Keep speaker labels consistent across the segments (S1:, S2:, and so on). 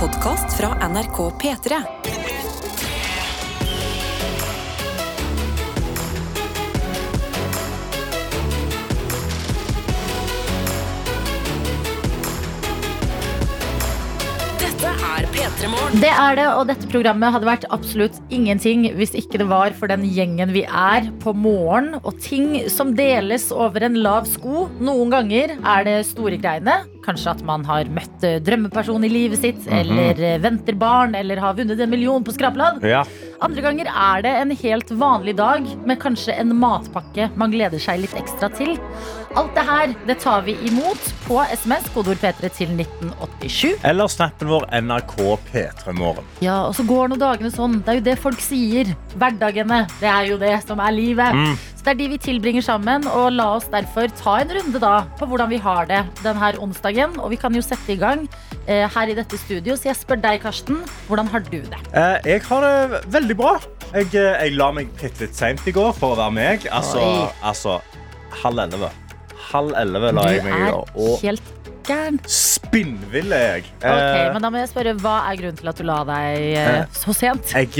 S1: podkast fra NRK P3. Er P3 Morgen.
S2: Det er det, og dette programmet hadde vært absolutt ingenting hvis ikke det var for den gjengen vi er på morgen, og ting som deles over en lav sko. Noen ganger er det store greiene. Kanskje at man har møtt drømmepersonen i livet sitt, eller eh, venter barn, eller har vunnet en million på skrapelodd.
S3: Ja.
S2: Andre ganger er det en helt vanlig dag med kanskje en matpakke man gleder seg litt ekstra til. Alt det her det tar vi imot på SMS, kodeord P3 til 1987.
S3: Eller snappen vår NRK P3 Morgen.
S2: Ja, og så går nå dagene sånn. Det er jo det folk sier. Hverdagene. Det er jo det som er livet. Så det er de vi tilbringer sammen, og la oss derfor ta en runde da på hvordan vi har det denne onsdagen. Og vi kan jo sette i gang eh, her i dette studio. Så jeg spør deg, Karsten, hvordan har du det?
S3: Eh, jeg har det veldig bra. Jeg, eh, jeg la meg bitte litt seint i går for å være meg. Altså, altså halv elleve. Halv elleve la jeg meg i går. Og
S2: helt gæren.
S3: spinnvill er jeg.
S2: Ok,
S3: Eh,
S2: men da må jeg spørre, Hva er grunnen til at du la deg eh, så sent?
S3: jeg,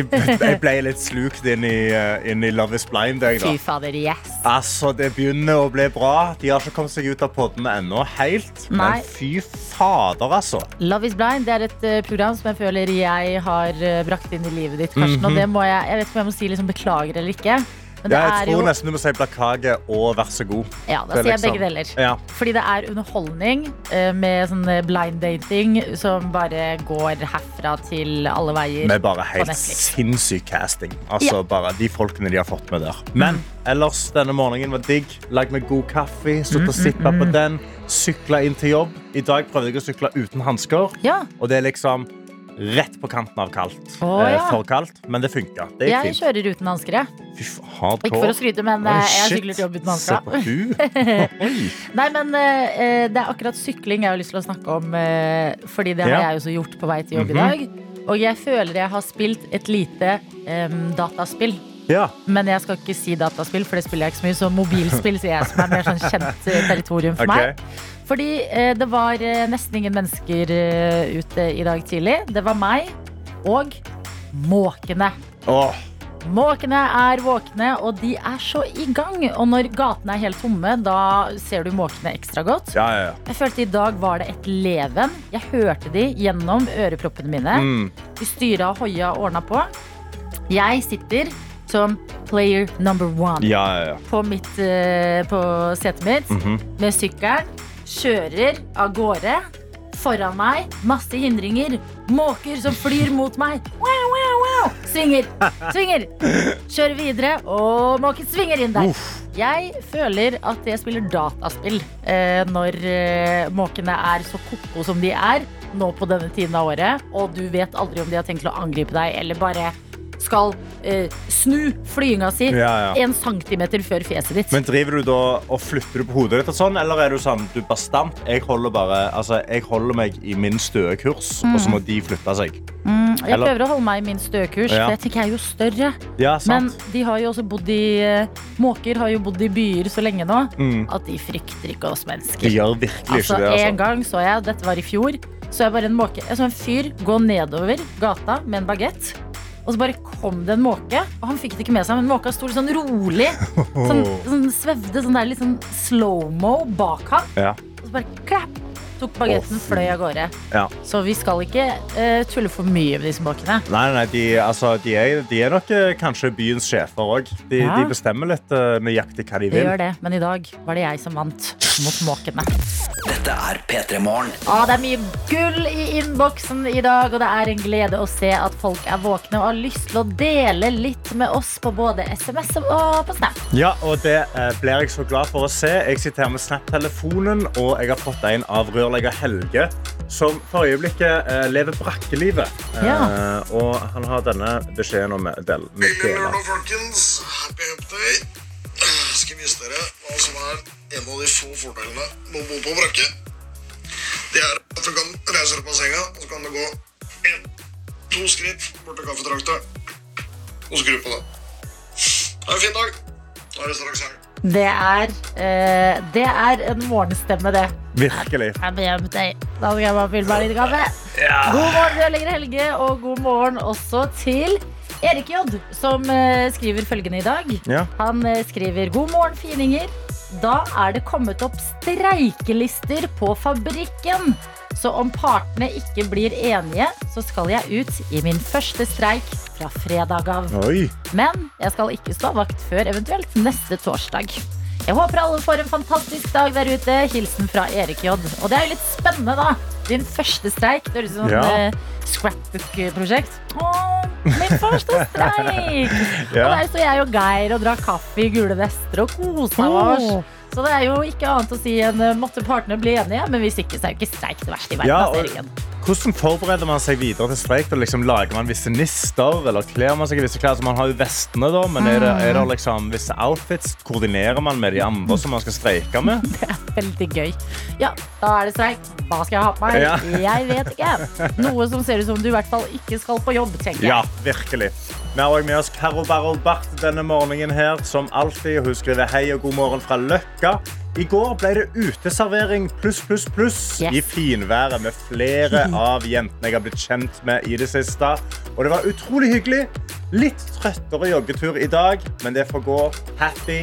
S3: jeg ble litt slukt inn i, eh, inn i Love is blind. Jeg,
S2: Fy fader, yes.
S3: Altså, Det begynner å bli bra. De har ikke kommet seg ut av podden ennå helt.
S2: Nei.
S3: Men fy fader, altså.
S2: Love is blind det er et eh, program som jeg føler jeg har eh, brakt inn i livet ditt, Karsten. Og det må jeg, jeg vet ikke om jeg må si liksom beklager eller ikke. Men det
S3: Ja, jeg
S2: er
S3: tror
S2: jo
S3: nesten du må si plakage og vær så god.
S2: Ja, da
S3: Det er
S2: sier jeg
S3: liksom-
S2: begge deler.
S3: Ja.
S2: Fordi det er underholdning eh, med sånn eh, blind dating som bare går herfra til alle veier.
S3: Med bare helt sinnssyk casting. Altså
S2: Ja. Mm.
S3: bare De folkene de har fått med der. Men ellers, denne morgenen var digg. Lagd meg god kaffe, sittet og
S2: Mm,
S3: på den. Sykla inn til jobb. I dag prøvde jeg å sykle uten hansker.
S2: Ja,
S3: Og det er liksom rett på kanten av kaldt. Eh,
S2: ja.
S3: For kaldt, men det funka. Det
S2: jeg
S3: fint.
S2: kjører uten hansker, jeg. Ikke for å skryte, men
S3: Oi,
S2: eh, jeg sykler til jobb uten hansker. Nei, men eh, det er akkurat sykling jeg har lyst til å snakke om, fordi det har.
S3: Mhm.
S2: jeg også gjort på vei til jobb i dag. Og jeg føler jeg har spilt et lite um, dataspill.
S3: Ja.
S2: Men jeg skal ikke si dataspill, for det spiller jeg ikke så mye. Så mobilspill sier jeg som er mer sånn kjent territorium for
S3: okay.
S2: meg. Fordi eh, det var eh, nesten ingen mennesker eh, ute i dag tidlig. Det var meg og måkene.
S3: Åh,
S2: Måkene er våkne, og de er så i gang. Og når gatene er helt tomme, da ser du måkene ekstra godt.
S3: ja, ja, ja.
S2: Jeg følte i dag var det et leven. Jeg hørte de gjennom øreproppene mine.
S3: Mm.
S2: De styra og hoia og ordna på. Jeg sitter som player number one
S3: ja, ja, ja.
S2: på, mitt, på setet mitt
S3: Mhm.
S2: med sykkelen. Kjører av gårde. Foran meg masse hindringer. Måker som flyr mot meg. Wow, wow, wow. Svinger, svinger. Kjører videre, og måken svinger inn der.
S3: Uff.
S2: Jeg føler at jeg spiller dataspill eh, når eh, måkene er så koko som de er nå på denne tiden av året, og du vet aldri om de har tenkt å angripe deg eller bare skal eh, snu flyinga si
S3: Ja, ja.
S2: en centimeter før fjeset ditt.
S3: Men driver du da og flytter du på hodet ditt og sånn, eller er du sånn du bastant Jeg holder bare Altså, jeg holder meg i min støe kurs, og så må de flytte seg.
S2: Mm, jeg
S3: eller-
S2: prøver å holde meg i min støkurs,
S3: Ja.
S2: for jeg tenker jeg er jo større.
S3: Ja,
S2: Men
S3: sant.
S2: de har jo også bodd i eh, Måker har jo bodd i byer så lenge nå
S3: Mm.
S2: at de frykter ikke oss
S3: De
S2: mennesker.
S3: gjør virkelig
S2: Altså,
S3: ikke det.
S2: En
S3: Altså.
S2: gang så jeg, dette var i fjor, så jeg bare en måke Jeg så en fyr gå nedover gata med en bagett. Og så bare kom det en måke, og han fikk det ikke med seg. Men måka sto litt sånn rolig. Sånn, sånn svevde sånn der litt sånn slow-mo bak han.
S3: Ja.
S2: Og så bare klapp! Tok bagetten, fløy av gårde.
S3: Ja.
S2: Så vi skal ikke uh, tulle for mye med disse måkene.
S3: Nei, nei, de, altså, de, er, de er nok eh, kanskje byens sjefer òg. De,
S2: Ja.
S3: de bestemmer litt uh, nøyaktig hva de vil.
S2: De gjør det, men i dag var det jeg som vant mot måkene.
S4: Dette er P3 Morgen.
S2: Ah, det er mye gull i innboksen i dag, og det er en glede å se at folk er våkne og har lyst til å dele litt med oss på både SMS og på Snap.
S3: Ja, og det blir jeg så glad for å se. Jeg sitter her med Snap-telefonen, og jeg har fått en av rørlegger Helge, som for øyeblikket eh, lever brakkelivet.
S2: Ja.
S3: Eh, og han har denne beskjeden om del.
S5: lørdag, folkens. Happy Hump Day. Jeg skal vise dere hva som er en av de få fordelene med å bo på brakke. Det er at du kan reise deg på senga, og så kan du gå en, to skritt bort til kaffetrakta og skru på den. Ha en fin dag. Da er det straks helg.
S2: Det er, eh, det er en morgenstemme, det.
S3: Virkelig.
S2: Jeg deg. Da skal jeg bare fylle meg litt kaffe. God morgen, Rødlegger Helge, og god morgen også til Erik J, som eh, skriver følgende i dag.
S3: Ja.
S2: Han eh, skriver God morgen, fininger. Da er det kommet opp streikelister på fabrikken. Så om partene ikke blir enige, så skal jeg ut i min første streik fra fredag av.
S3: Oi.
S2: Men jeg skal ikke stå vakt før eventuelt neste torsdag. Jeg håper alle får en fantastisk dag der ute. Hilsen fra Erik J. Og det er jo litt spennende, da. Din første streik. Det høres ut som
S3: Ja.
S2: et eh, scrapbook-prosjekt. Min første streik! Og der står jeg og Geir og drar kaffe i gule vester og koser oss. Så det er jo ikke annet å si enn eh, måtte partene bli enige, men hvis ikke, så er jo ikke streik det verste i verden.
S3: Ja,
S2: altså,
S3: og-. Hvordan forbereder man seg videre til streik? Liksom Lager man visse nister, eller kler man seg i visse klær? Så man har jo vestene, da, men er det, er det liksom visse outfits? Koordinerer man med de andre som man skal streike med?
S2: Veldig gøy. Ja, da er det streik. Hva skal jeg ha på meg?
S3: Ja.
S2: Jeg vet ikke. Noe som ser ut som du i hvert fall ikke skal på jobb, tenker jeg.
S3: Ja, virkelig. Vi har også med oss Carol Barrel Barth denne morgenen her, som alltid. Hun skriver hei og god morgen fra Løkka. I går ble det uteservering pluss, pluss, pluss
S2: Yes.
S3: i finværet med flere av jentene jeg har blitt kjent med i det siste. Og det var utrolig hyggelig. Litt trøttere joggetur i dag, men det får gå. Happy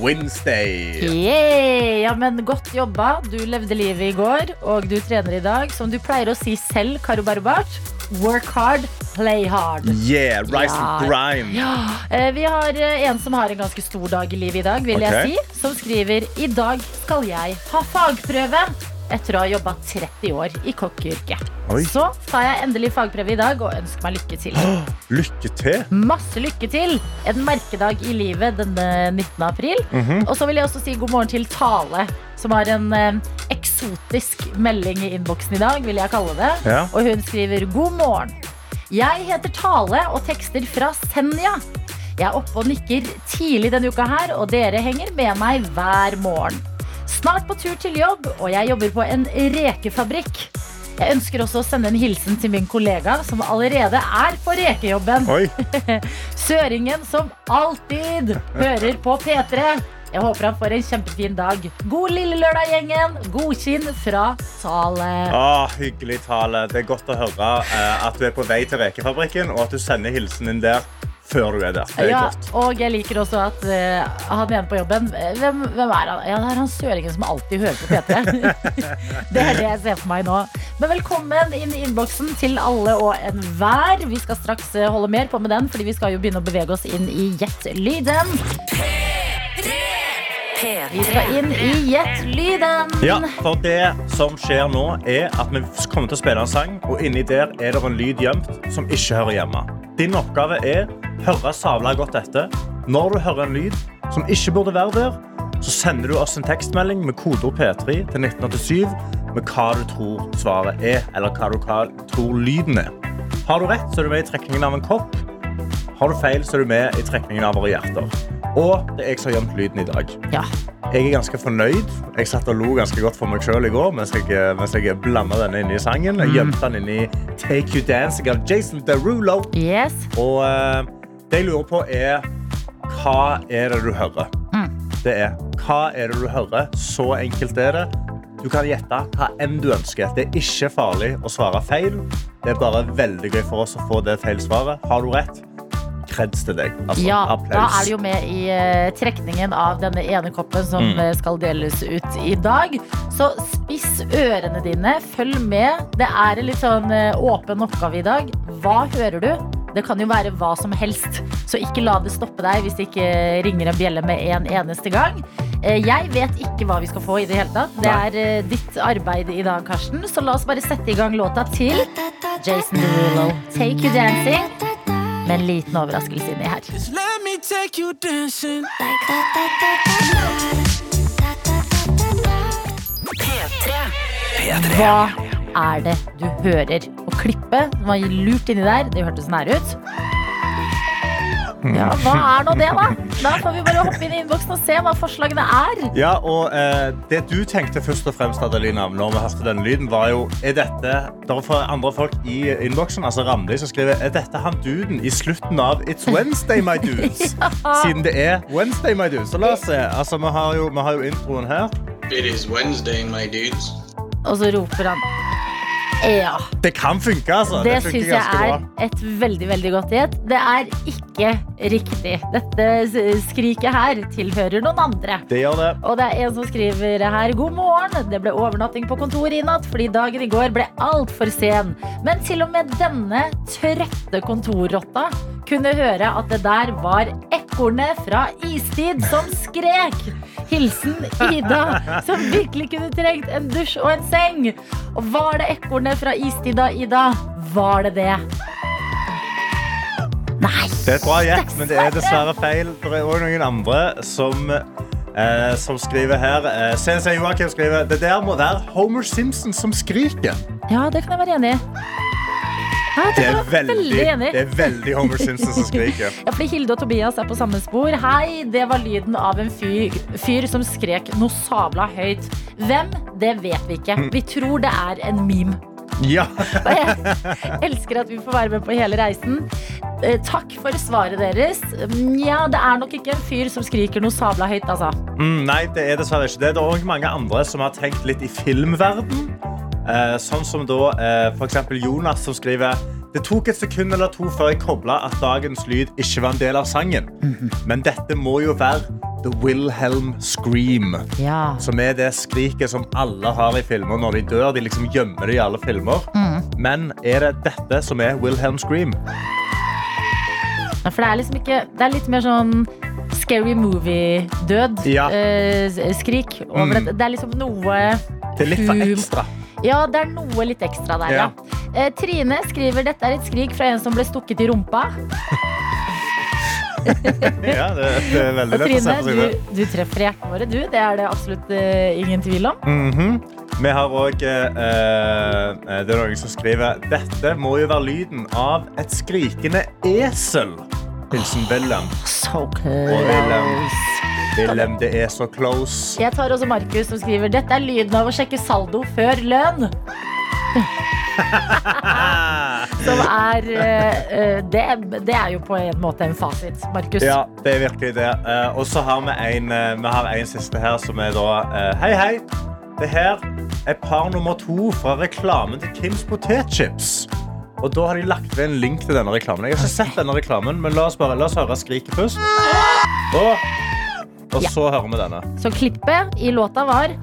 S3: Wednesday.
S2: Yeah, ja, men Godt jobba. Du levde livet i går, og du trener i dag. Som du pleier å si selv, Karo Barbart. Work hard, play hard.
S3: Yeah, rise
S2: Ja.
S3: and grind.
S2: Ja. Vi har eh, en som har en ganske stor dag i livet i dag, vil
S3: okay.
S2: jeg si. Som skriver I dag skal jeg ha fagprøve. Etter å ha jobba 30 år i kokkeyrket. Så tar jeg endelig fagprøve i dag og ønsker meg lykke til.
S3: Lykke til.
S2: Masse lykke til! En merkedag i livet denne 19. april.
S3: Mhm.
S2: Og så vil jeg også si god morgen til Tale, som har en eh, eksotisk melding i innboksen i dag, vil jeg kalle det.
S3: Ja.
S2: Og hun skriver god morgen. Jeg heter Tale og tekster fra Senja. Jeg er oppe og nikker tidlig denne uka her, og dere henger med meg hver morgen. Snart på tur til jobb, og jeg jobber på en rekefabrikk. Jeg ønsker også å sende en hilsen til min kollega som allerede er på rekejobben. Søringen som alltid hører på P3. Jeg håper han får en kjempefin dag. God lille lørdag, gjengen. Godkinn fra Tale.
S3: Ah, hyggelig tale. Det er godt å høre eh, at du er på vei til rekefabrikken, og at du sender hilsen din der før du er der. Det er
S2: Ja,
S3: godt.
S2: og jeg liker også at uh, han ene på jobben eh, hvem, hvem er han? Ja, det er han søringen som alltid hører på P3. det er det jeg ser for meg nå. Men velkommen inn i innboksen til alle og enhver. Vi skal straks eh, holde mer på med den, fordi vi skal jo begynne å bevege oss inn i Gjett lyden. Vi skal inn i Gjett lyden.
S3: Ja, for det som skjer nå, er at vi kommer til å spille en sang, og inni der er det en lyd gjemt som ikke hører hjemme. Din oppgave er høre savla godt etter. Når du hører en lyd som ikke burde være der, så sender du oss en tekstmelding med kodeord P3 til 1987 med hva du tror svaret er, eller hva du tror lyden er. Har du rett, så er du med i trekningen av en kopp. Har du feil, så er du med i trekningen av våre hjerter. Og det er jeg som har gjemt lyden i dag.
S2: Ja.
S3: Jeg er ganske fornøyd. Jeg satt og lo ganske godt for meg sjøl i går mens jeg, mens jeg blanda denne inn i sangen. Jeg gjemte den inn i Take You Dancing av Jason Derulo.
S2: Yes.
S3: Og uh, det jeg lurer på, er hva er det du hører?
S2: Mm.
S3: Det er hva er det du hører? Så enkelt er det. Du kan gjette hva enn du ønsker. Det er ikke farlig å svare feil. Det er bare veldig gøy for oss å få det feilsvaret. Har du rett? Kreds til deg. Altså,
S2: Ja, da er du jo med i eh, trekningen av denne ene koppen som
S3: Mm.
S2: eh, skal deles ut i dag. Så spiss ørene dine, følg med. Det er en litt sånn eh, åpen oppgave i dag. Hva hører du? Det kan jo være hva som helst, så ikke la det stoppe deg hvis det ikke ringer en bjelle med en eneste gang. Jeg vet ikke hva vi skal få i det hele tatt. Det er ditt arbeid i dag, Karsten. Så la oss bare sette i gang låta til Jason Derulo. Take You Dancing. Med en liten overraskelse inni her.
S6: Let me take you dancing.
S4: P3.
S2: Hva er det du hører? Og klippet som var lurt inni der, det hørtes nær ut. Ja, hva er nå det, da? Da får vi bare hoppe inn i innboksen og se hva forslagene er.
S3: Ja, og eh, Det du tenkte først og fremst, Adelina, når vi hørte denne lyden, var jo Er dette Det er andre folk i innboksen, altså Ramli, som skriver Er dette han duden i slutten av It's Wednesday, my dudes? Siden det er Wednesday, my dudes. Så la oss se. Altså, vi har jo, vi har jo introen her.
S7: It is Wednesday, my dudes.
S2: Og så roper han Ja.
S3: Det kan funke, altså.
S2: Det
S3: det
S2: syns jeg er
S3: bra.
S2: et veldig veldig godt gjett. Det er ikke riktig. Dette skriket her tilhører noen andre.
S3: Det gjør det.
S2: Og det er en som skriver her God morgen. Det ble overnatting på kontoret i natt fordi dagen i går ble altfor sen. Men til og med denne trøtte kontorrotta kunne høre at det der var ekornet fra istid som skrek. Hilsen Ida, som virkelig kunne trengt en dusj og en seng. Og var det ekornet fra istida, Ida? Var det det? Nei.
S3: Det er et bra gjett, men det er dessverre feil. Det er òg noen andre som, eh, som skriver her. Eh, CNC Joakim skriver det der må være Homer Simpson som skriker.
S2: Ja, det kan jeg være enig i. Ja, det
S3: er veldig,
S2: veldig
S3: det er veldig Homer Simpson som skriker.
S2: Ja, fordi Hilde og Tobias er på samme spor. Hei, det var lyden av en fyr, fyr som skrek noe sabla høyt. Hvem? Det vet vi ikke. Vi tror det er en meme.
S3: Ja.
S2: Og jeg elsker at vi får være med på hele reisen. Eh, Takk for svaret deres. Nja, det er nok ikke en fyr som skriker noe sabla høyt, altså.
S3: Mm, nei, det er dessverre ikke det. Det er også mange andre som har tenkt litt i filmverden. Eh, sånn som da eh, for eksempel Jonas som skriver Det tok et sekund eller to før jeg kobla at dagens lyd ikke var en del av sangen. Men dette må jo være The Wilhelm Scream.
S2: Ja.
S3: Som er det skriket som alle har i filmer når de dør. De liksom gjemmer det i alle filmer. Men er det dette som er Wilhelm Scream?
S2: Ja, For det er liksom ikke Det er litt mer sånn scary movie-død.
S3: Ja.
S2: Eh, skrik.
S3: Mm.
S2: det. Det er liksom noe
S3: Det er litt for ekstra.
S2: Ja, det er noe litt ekstra der. Ja. Eh, Trine skriver dette er et skrik fra en som ble stukket i rumpa.
S3: Ja, det, det er veldig
S2: Og
S3: lett å se på seg
S2: du,
S3: det.
S2: du treffer hjertene våre, du. Det er det absolutt uh, ingen tvil om.
S3: Mhm. Vi har òg Det er noen som skriver Dette må jo være lyden av et skrikende esel. Hilsen Wilhelm.
S2: So close.
S3: Wilhelm, det er så close.
S2: Jeg tar også Markus som skriver dette er lyden av å sjekke saldo før lønn. Som er eh, eh, det, det er jo på en måte en fasit, Markus.
S3: Ja, det er virkelig det. Eh, og så har vi en, vi har en siste her, som er da Hei, hei. Det her er par nummer to fra reklamen til Kims potetchips. Og da har de lagt ved en link til denne reklamen. Jeg har ikke sett denne reklamen, men la oss, bare, la oss høre skriket først. Og, og
S2: Ja.
S3: så hører vi denne.
S2: Så klippet i låta var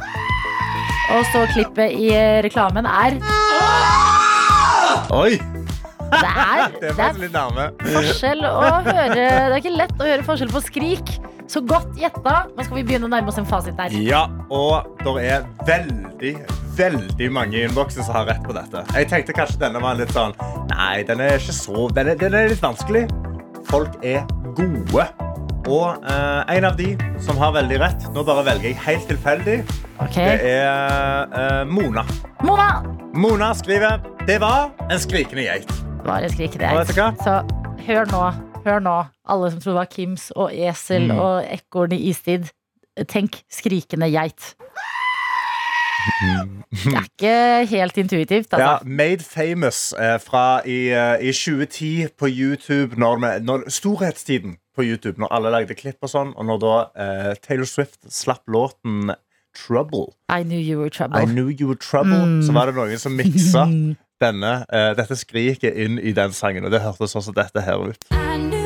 S2: Og så klippet i eh, reklamen er
S3: Oi!
S2: Det er,
S3: Det er
S2: det
S3: faktisk
S2: er
S3: litt nærme.
S2: forskjell å høre Det er ikke lett å høre forskjell på skrik. Så godt gjetta. Men skal vi begynne å nærme oss en fasit der.
S3: Ja, og det er veldig, veldig mange i innboksen som har rett på dette. Jeg tenkte kanskje denne var litt sånn Nei, den er ikke så Den er, den er litt vanskelig. Folk er gode. Og eh, en av de som har veldig rett Nå bare velger jeg helt tilfeldig.
S2: Okay.
S3: Det er eh, Mona.
S2: Mona!
S3: Mona skriver Det var en skrikende geit.
S2: Bare skrik det.
S3: Og vet du hva?
S2: Så hør nå, hør nå, alle som tror det var Kims og esel
S3: Mm.
S2: og ekorn i istid. Tenk skrikende geit. Det er ikke helt intuitivt,
S3: Ja,
S2: altså.
S3: Made Famous eh, fra i, eh, i 2010 på YouTube. Når, når, storhetstiden på YouTube, når alle lagde klipp og sånn. Og når da eh, Taylor Swift slapp låten Trouble,
S2: I knew you were
S3: I
S2: trouble.
S3: Knew You Were Trouble,
S2: Mm.
S3: så var det noen som miksa denne, eh, dette skriket inn i den sangen. Og det hørtes sånn som dette her ut.
S8: I knew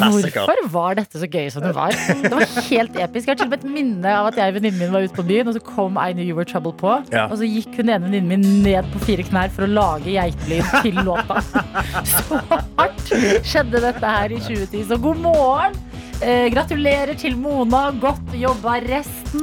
S3: klassiker.
S2: Hvorfor var dette så gøy som det var? Det var helt episk. Jeg har til og med et minne av at jeg og venninnen min var ute på byen, og så kom I Knew You Were Trouble på.
S3: Ja.
S2: Og så gikk hun ene venninnen min ned på fire knær for å lage geitelyd til låta. Så hardt skjedde dette her i 2010. Så god morgen! Eh, gratulerer til Mona. Godt jobba, resten.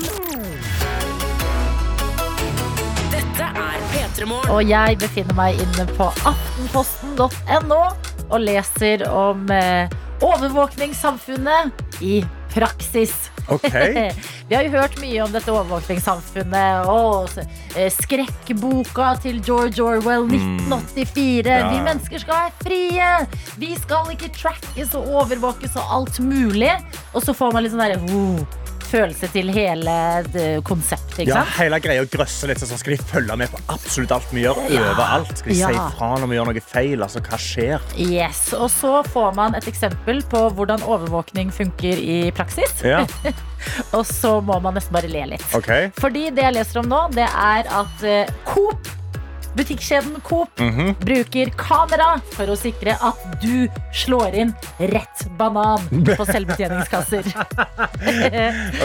S1: Dette er P3 Morgen.
S2: Og jeg befinner meg inne på aftenposten.no og leser om eh, overvåkningssamfunnet i praksis.
S3: Okay.
S2: Vi har jo hørt mye om dette overvåkningssamfunnet og eh, skrekkboka til George Orwell 1984.
S3: Mm. Ja.
S2: Vi mennesker skal være frie! Vi skal ikke trackes og overvåkes og alt mulig. Og så får man litt sånn derre oh, følelse til hele konseptet, ikke
S3: Ja,
S2: sant?
S3: hele greia grøsser litt, så skal de følge med på absolutt alt vi gjør.
S2: Ja.
S3: Overalt. Skal de si fra når vi gjør noe feil? Altså, hva skjer?
S2: Yes, Og så får man et eksempel på hvordan overvåkning funker i praksis.
S3: Ja,
S2: Og så må man nesten bare le litt.
S3: Okay.
S2: Fordi det jeg leser om nå, det er at eh, Coop, butikkjeden Coop,
S3: Mhm.
S2: bruker kamera for å sikre at du slår inn rett banan på selvbetjeningskasser.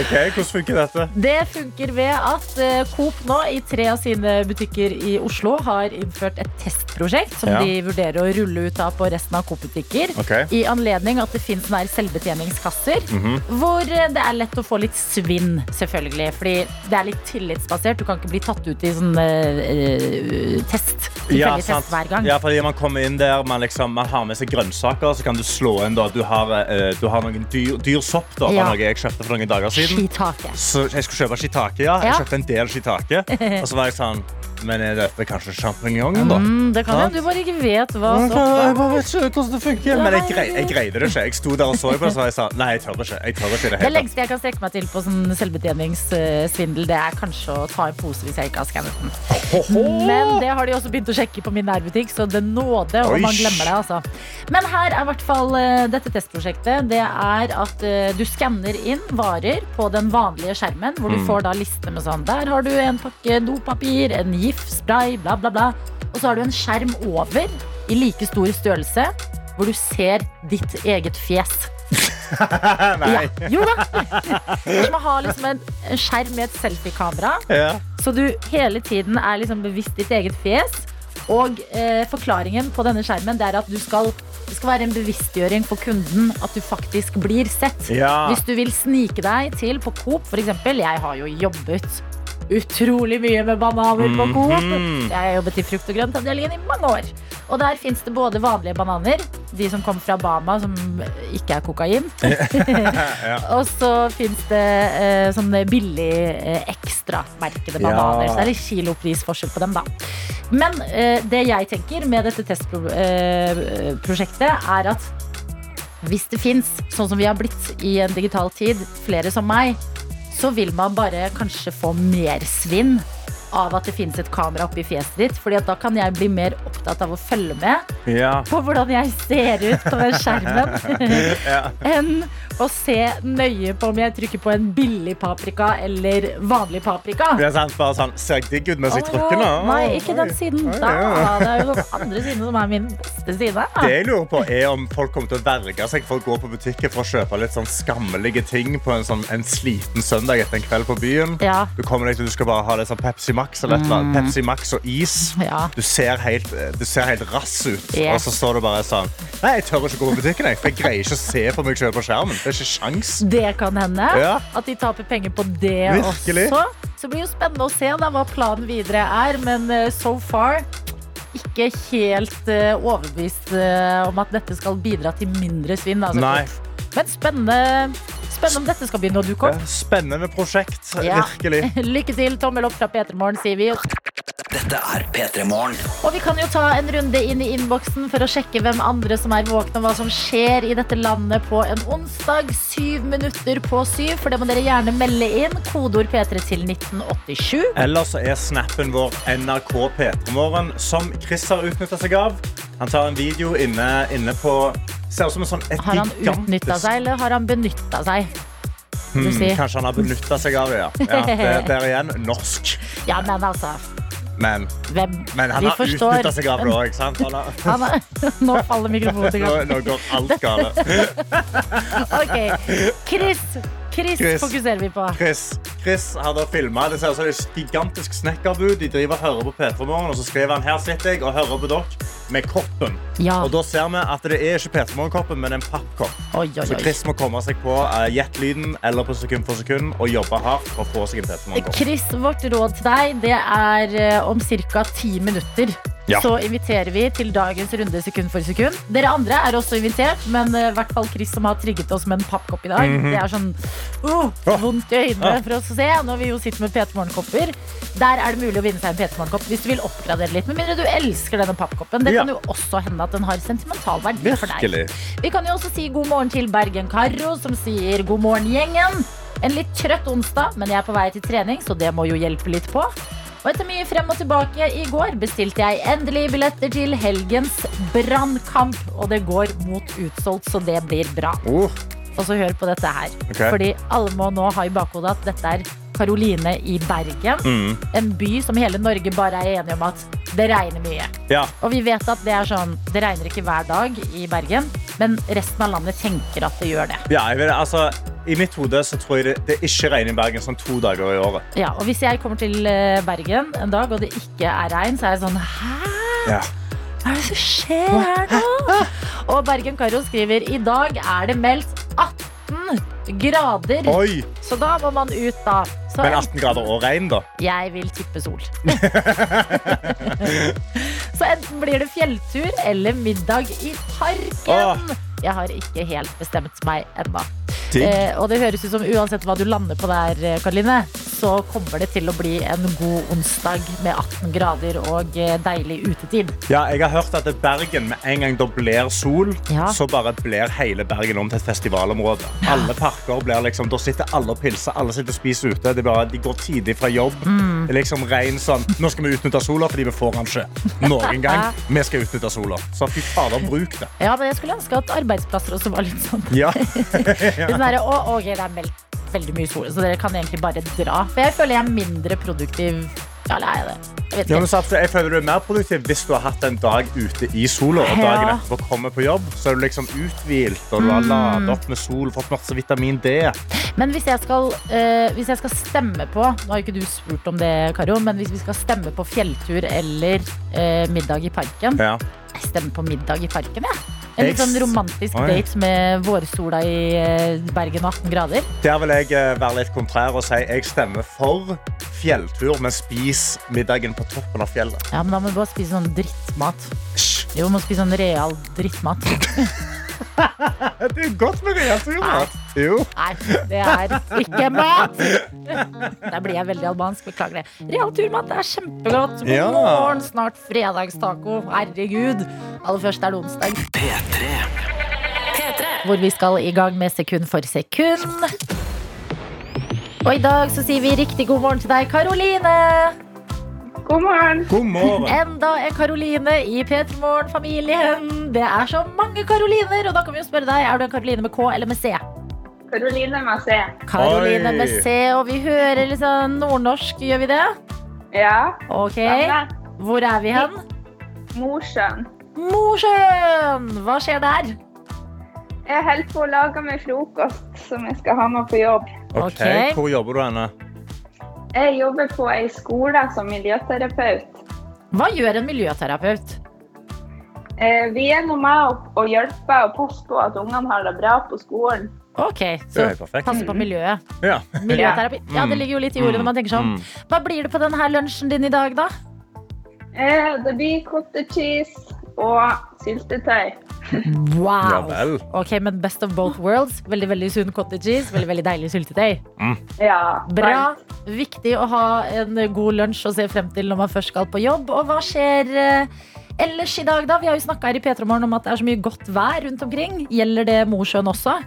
S3: Ok, Hvordan funker dette?
S2: Det funker ved at eh, Coop nå i tre av sine butikker i Oslo har innført et testprosjekt som
S3: Ja.
S2: de vurderer å rulle ut av på resten av Coop-butikker.
S3: Okay.
S2: I anledning at det her selvbetjeningskasser
S3: Mhm.
S2: hvor eh, det er lett å få litt svinn, selvfølgelig. Fordi det er litt tillitsbasert. Du kan ikke bli tatt ut i sånn eh, test.
S3: Ja,
S2: test hver gang.
S3: ja, fordi man kommer inn der, man, liksom, man har med seg grønnsaker, så kan du slå inn da, du har, eh, du har noen dyr, dyr sopp da,
S2: Ja.
S3: noe jeg kjøpte for noen dager siden.
S2: Skitake.
S3: Så jeg skulle kjøpe shiitake, ja. Jeg kjøpte en del shiitake. Og så var jeg sånn, men er dette kanskje champignon da?
S2: Mm, det kan hende du bare ikke vet hva
S3: Jeg
S2: sopp er.
S3: bare vet ikke hvordan det funker. Men jeg, grei, jeg greide det ikke. Jeg sto der og så på det, så jeg sa nei, jeg tør ikke. Jeg tør ikke det
S2: Det lengste jeg kan strekke meg til på sånn selvbetjeningssvindel, det er kanskje å ta en pose hvis jeg ikke har skannet den. Men det har de også begynt å sjekke på min nærbutikk, så det nåde om man glemmer det. altså. Men her er i hvert fall eh, dette testprosjektet. Det er at eh, du skanner inn varer på den vanlige skjermen, hvor du
S3: Mm.
S2: får da listene med sånn Der har du en pakke dopapir, en giftspray, bla, bla, bla. Og så har du en skjerm over i like stor størrelse, hvor du ser ditt eget fjes.
S3: Nei.
S2: Ja, jo da. Det er som å ha liksom en, en skjerm med et selfiekamera.
S3: Ja.
S2: Så du hele tiden er liksom bevisst ditt eget fjes. Og eh, forklaringen på denne skjermen det er at du skal, det skal være en bevisstgjøring for kunden at du faktisk blir sett.
S3: Ja.
S2: Hvis du vil snike deg til på Coop, eksempel. Jeg har jo jobbet utrolig mye med bananer på Coop.
S3: Mhm.
S2: Jeg har jobbet i frukt- og grøntavdelingen i mange år. Og der fins det både vanlige bananer, de som kommer fra Bama, som ikke er kokain. Og så fins det eh, sånne billig eh, ekstramerkede bananer.
S3: Ja.
S2: Så det er litt kiloprisforskjell på dem, da. Men eh, det jeg tenker med dette testprosjektet, er at hvis det fins, sånn som vi har blitt i en digital tid, flere som meg, så vil man bare kanskje få mer svinn av at det finnes et kamera oppi fjeset ditt. Fordi da kan jeg bli mer opptatt av å følge med
S3: Ja.
S2: på hvordan jeg ser ut på den skjermen,
S3: Ja.
S2: enn å se nøye på om jeg trykker på en billig paprika eller vanlig paprika.
S3: Det er sant, bare sånn, Ser jeg digg ut mens jeg trykker nå?
S2: Nei, ikke den siden. Da. Det er jo den andre siden som er min beste side.
S3: Det jeg lurer på er om folk kommer til å verge seg for å gå på butikken for å kjøpe litt sånn skammelige ting på en, sånn, en sliten søndag etter en kveld på byen.
S2: Ja.
S3: Du kommer deg til du skal bare ha litt sånn Pepsi Max eller et eller annet. Pepsi Max og is.
S2: Ja.
S3: Du ser helt, du ser helt rass ut.
S2: Yes.
S3: Og så står du bare sånn Nei, jeg tør ikke gå på butikken, jeg, for jeg greier ikke å se på meg selv på skjermen. Det ikke sjans.
S2: Det kan hende.
S3: Ja.
S2: At de taper penger på det
S3: Virkelig.
S2: også. Så det blir jo spennende å se da, hva planen videre er. Men eh, so far ikke helt eh, overbevist eh, om at dette skal bidra til mindre svinn. Altså.
S3: Nei.
S2: Men spennende, spennende om dette skal begynne å dukke opp.
S3: Spennende prosjekt.
S2: Ja.
S3: Virkelig.
S2: Lykke til. Tommel opp fra P3 Morgen, sier vi.
S4: Dette er P3 Morgen.
S2: Og vi kan jo ta en runde inn i innboksen for å sjekke hvem andre som er våkne, og hva som skjer i dette landet på en onsdag. Syv minutter på syv, for det må dere gjerne melde inn. Kodeord P3 til 1987.
S3: Eller så er snappen vår NRK P3morgen, som Chris har utnytta seg av. Han tar en video inne, inne på Ser ut som en sånn et
S2: Har han
S3: gigantisk-
S2: utnytta seg, eller har han benytta seg?
S3: Hmm,
S2: si?
S3: Kanskje han har benytta seg av det, ja. ja det, der er igjen norsk.
S2: Ja, men altså
S3: Men, men han har utnytta seg av det òg. Har,
S2: Han er, nå faller mikrofonen
S3: nå,
S2: gang.
S3: nå går alt galt.
S2: Ok, Chris. Chris,
S3: Chris.
S2: fokuserer vi på.
S3: Chris, Chris har da filma det ser ut som et gigantisk snekkerbud. De driver og hører på P3 Morgen, og så skriver han her sitter jeg og hører på dere med koppen.
S2: Ja.
S3: Og da ser vi at det er ikke P3 Morgen-koppen, men en pappkopp.
S2: Oi, oi,
S3: Så. Chris må komme seg på uh, gjett-lyden eller på sekund for sekund og jobbe hardt for å få seg en P3
S2: Chris, vårt råd til deg det er uh, om ca. ti minutter
S3: Ja.
S2: så inviterer vi til dagens runde sekund for sekund. Dere andre er også invitert, men i i hvert fall Chris som har trigget oss med en pappkopp i dag. Det er sånn uh, vondt i øynene
S3: Ah.
S2: for oss å se når vi jo sitter med P3 Morgen-kopper. Der er det mulig å vinne seg en P3 Morgen-kopp hvis du vil oppgradere litt. Med mindre du elsker denne pappkoppen.
S3: Dette.
S2: Kan jo også hende at den har sentimental verdi for deg. Vi kan jo også si god morgen til Bergen-Karo, som sier god morgen, gjengen. En litt trøtt onsdag, men jeg er på vei til trening, så det må jo hjelpe litt på. Og etter mye frem og tilbake i går bestilte jeg endelig billetter til helgens brannkamp. Og det går mot utsolgt, så det blir bra.
S3: Uh,
S2: Og så hør på dette her.
S3: Okay.
S2: Fordi alle må nå ha i bakhodet at dette er Karoline i Bergen.
S3: mm.
S2: En by som hele Norge bare er enige om at det regner mye.
S3: Ja.
S2: Og vi vet at det er sånn, det regner ikke hver dag i Bergen, men resten av landet tenker at det gjør det.
S3: ja jeg det, altså, I mitt hode så tror jeg det, det ikke regner i Bergen sånn to dager i året.
S2: Ja, og hvis jeg kommer til eh, Bergen en dag, og det ikke er regn, så er jeg sånn, hæ?
S3: Ja.
S2: Hva er det som skjer her nå? Og Bergen Karo skriver, i dag er det meldt 18 grader,
S3: Oi!
S2: så da må man ut da. Så
S3: Men 18 grader og regn, da?
S2: jeg vil tippe sol. så enten blir det fjelltur eller middag i parken.
S3: Åh.
S2: Jeg har ikke helt bestemt meg ennå. Eh, og det høres ut som uansett hva du lander på der, eh, Karoline, så kommer det til å bli en god onsdag med 18 grader og eh, deilig utetid.
S3: Ja, jeg har hørt at Bergen med en gang det blir sol,
S2: Ja.
S3: så bare blir hele Bergen om til et festivalområde. Alle parker blir liksom, Da sitter alle og pilser, alle sitter og spiser ute. Det er bare, de går tidlig fra jobb.
S2: Mm.
S3: Det er liksom ren sånn Nå skal vi utnytte sola fordi vi får den ikke noen gang. Vi skal utnytte sola. Så fy fader, bruk det.
S2: Ja, men jeg skulle ønske at arbeidsplasser også var litt sånn.
S3: Ja.
S2: ja. sånn her, å, okay, det er meldt veldig mye sol, så dere kan egentlig bare dra. For jeg føler jeg er mindre produktiv. Ja, eller er jeg det? Jeg
S3: Ja, men jeg føler du er mer produktiv hvis du har hatt en dag ute i sola, og dagen etterpå kommer på jobb. Så er du liksom uthvilt, og du har ladet opp med sol, og fått masse vitamin D.
S2: Men hvis jeg, skal, eh, hvis jeg skal stemme på Nå har jo ikke du spurt om det, Karo, men hvis vi skal stemme på fjelltur eller eh, middag i parken
S3: Ja.
S2: Jeg stemmer på middag i parken, jeg. En litt sånn romantisk
S3: Oi.
S2: date med vårsola i eh, Bergen og 18 grader.
S3: Der vil jeg eh, være litt kontrær og si jeg stemmer for fjelltur, men spis middagen på toppen av fjellet.
S2: Ja, men da må du bare spise sånn drittmat.
S3: Hysj.
S2: Jo, må spise sånn real drittmat.
S3: Det er godt med mat. Jo.
S2: Nei, det er ikke mat! Der blir jeg veldig albansk. Beklager det. Real turmat det er kjempegodt. God
S3: Ja.
S2: morgen, snart fredagstaco. Herregud. Aller først er det onsdag,
S4: P3.
S1: P3.
S2: hvor vi skal i gang med sekund for sekund. Og i dag så sier vi riktig god morgen til deg, Karoline.
S9: God morgen.
S3: God morgen.
S2: Enda en Karoline i P3 Morgen-familien. Det er så mange Karoliner, og da kan vi jo spørre deg, er du en Karoline med K eller med C?
S9: Karoline med
S2: C.
S3: Karoline
S2: med C, og vi hører sånn nordnorsk, gjør vi det?
S9: Ja.
S2: Ok. Hvor er vi hen?
S9: Mosjøen.
S2: Mosjøen! Hva skjer der?
S9: Jeg holder på å lage meg frokost som jeg skal ha med på jobb.
S3: Ok,
S2: Ok.
S3: Hvor jobber du henne?
S9: Jeg jobber på ei skole som miljøterapeut.
S2: Hva gjør en miljøterapeut?
S9: Eh, Vi er nå med å- hjelper hjelpe og passer på at ungene har det bra på skolen.
S2: Ok, så passe på miljøet.
S3: Ja.
S2: Miljøterapi. Ja, det ligger jo litt i ordet når man tenker sånn.
S3: Mm.
S2: Hva blir det på denne lunsjen din i dag, da?
S9: Eh, Det blir cottage cheese og syltetøy.
S3: ja
S2: Wow!
S3: vel.
S2: Ok, men best of both worlds. Veldig veldig sunn cottage cheese, veldig veldig deilig syltetøy.
S9: Ja,
S2: Bra. Viktig å ha en god lunsj å se frem til når man først skal på jobb. Og hva skjer eh, ellers i dag, da? Vi har jo snakka her i P3 Morgen om at det er så mye godt vær rundt omkring. Gjelder det Mosjøen også?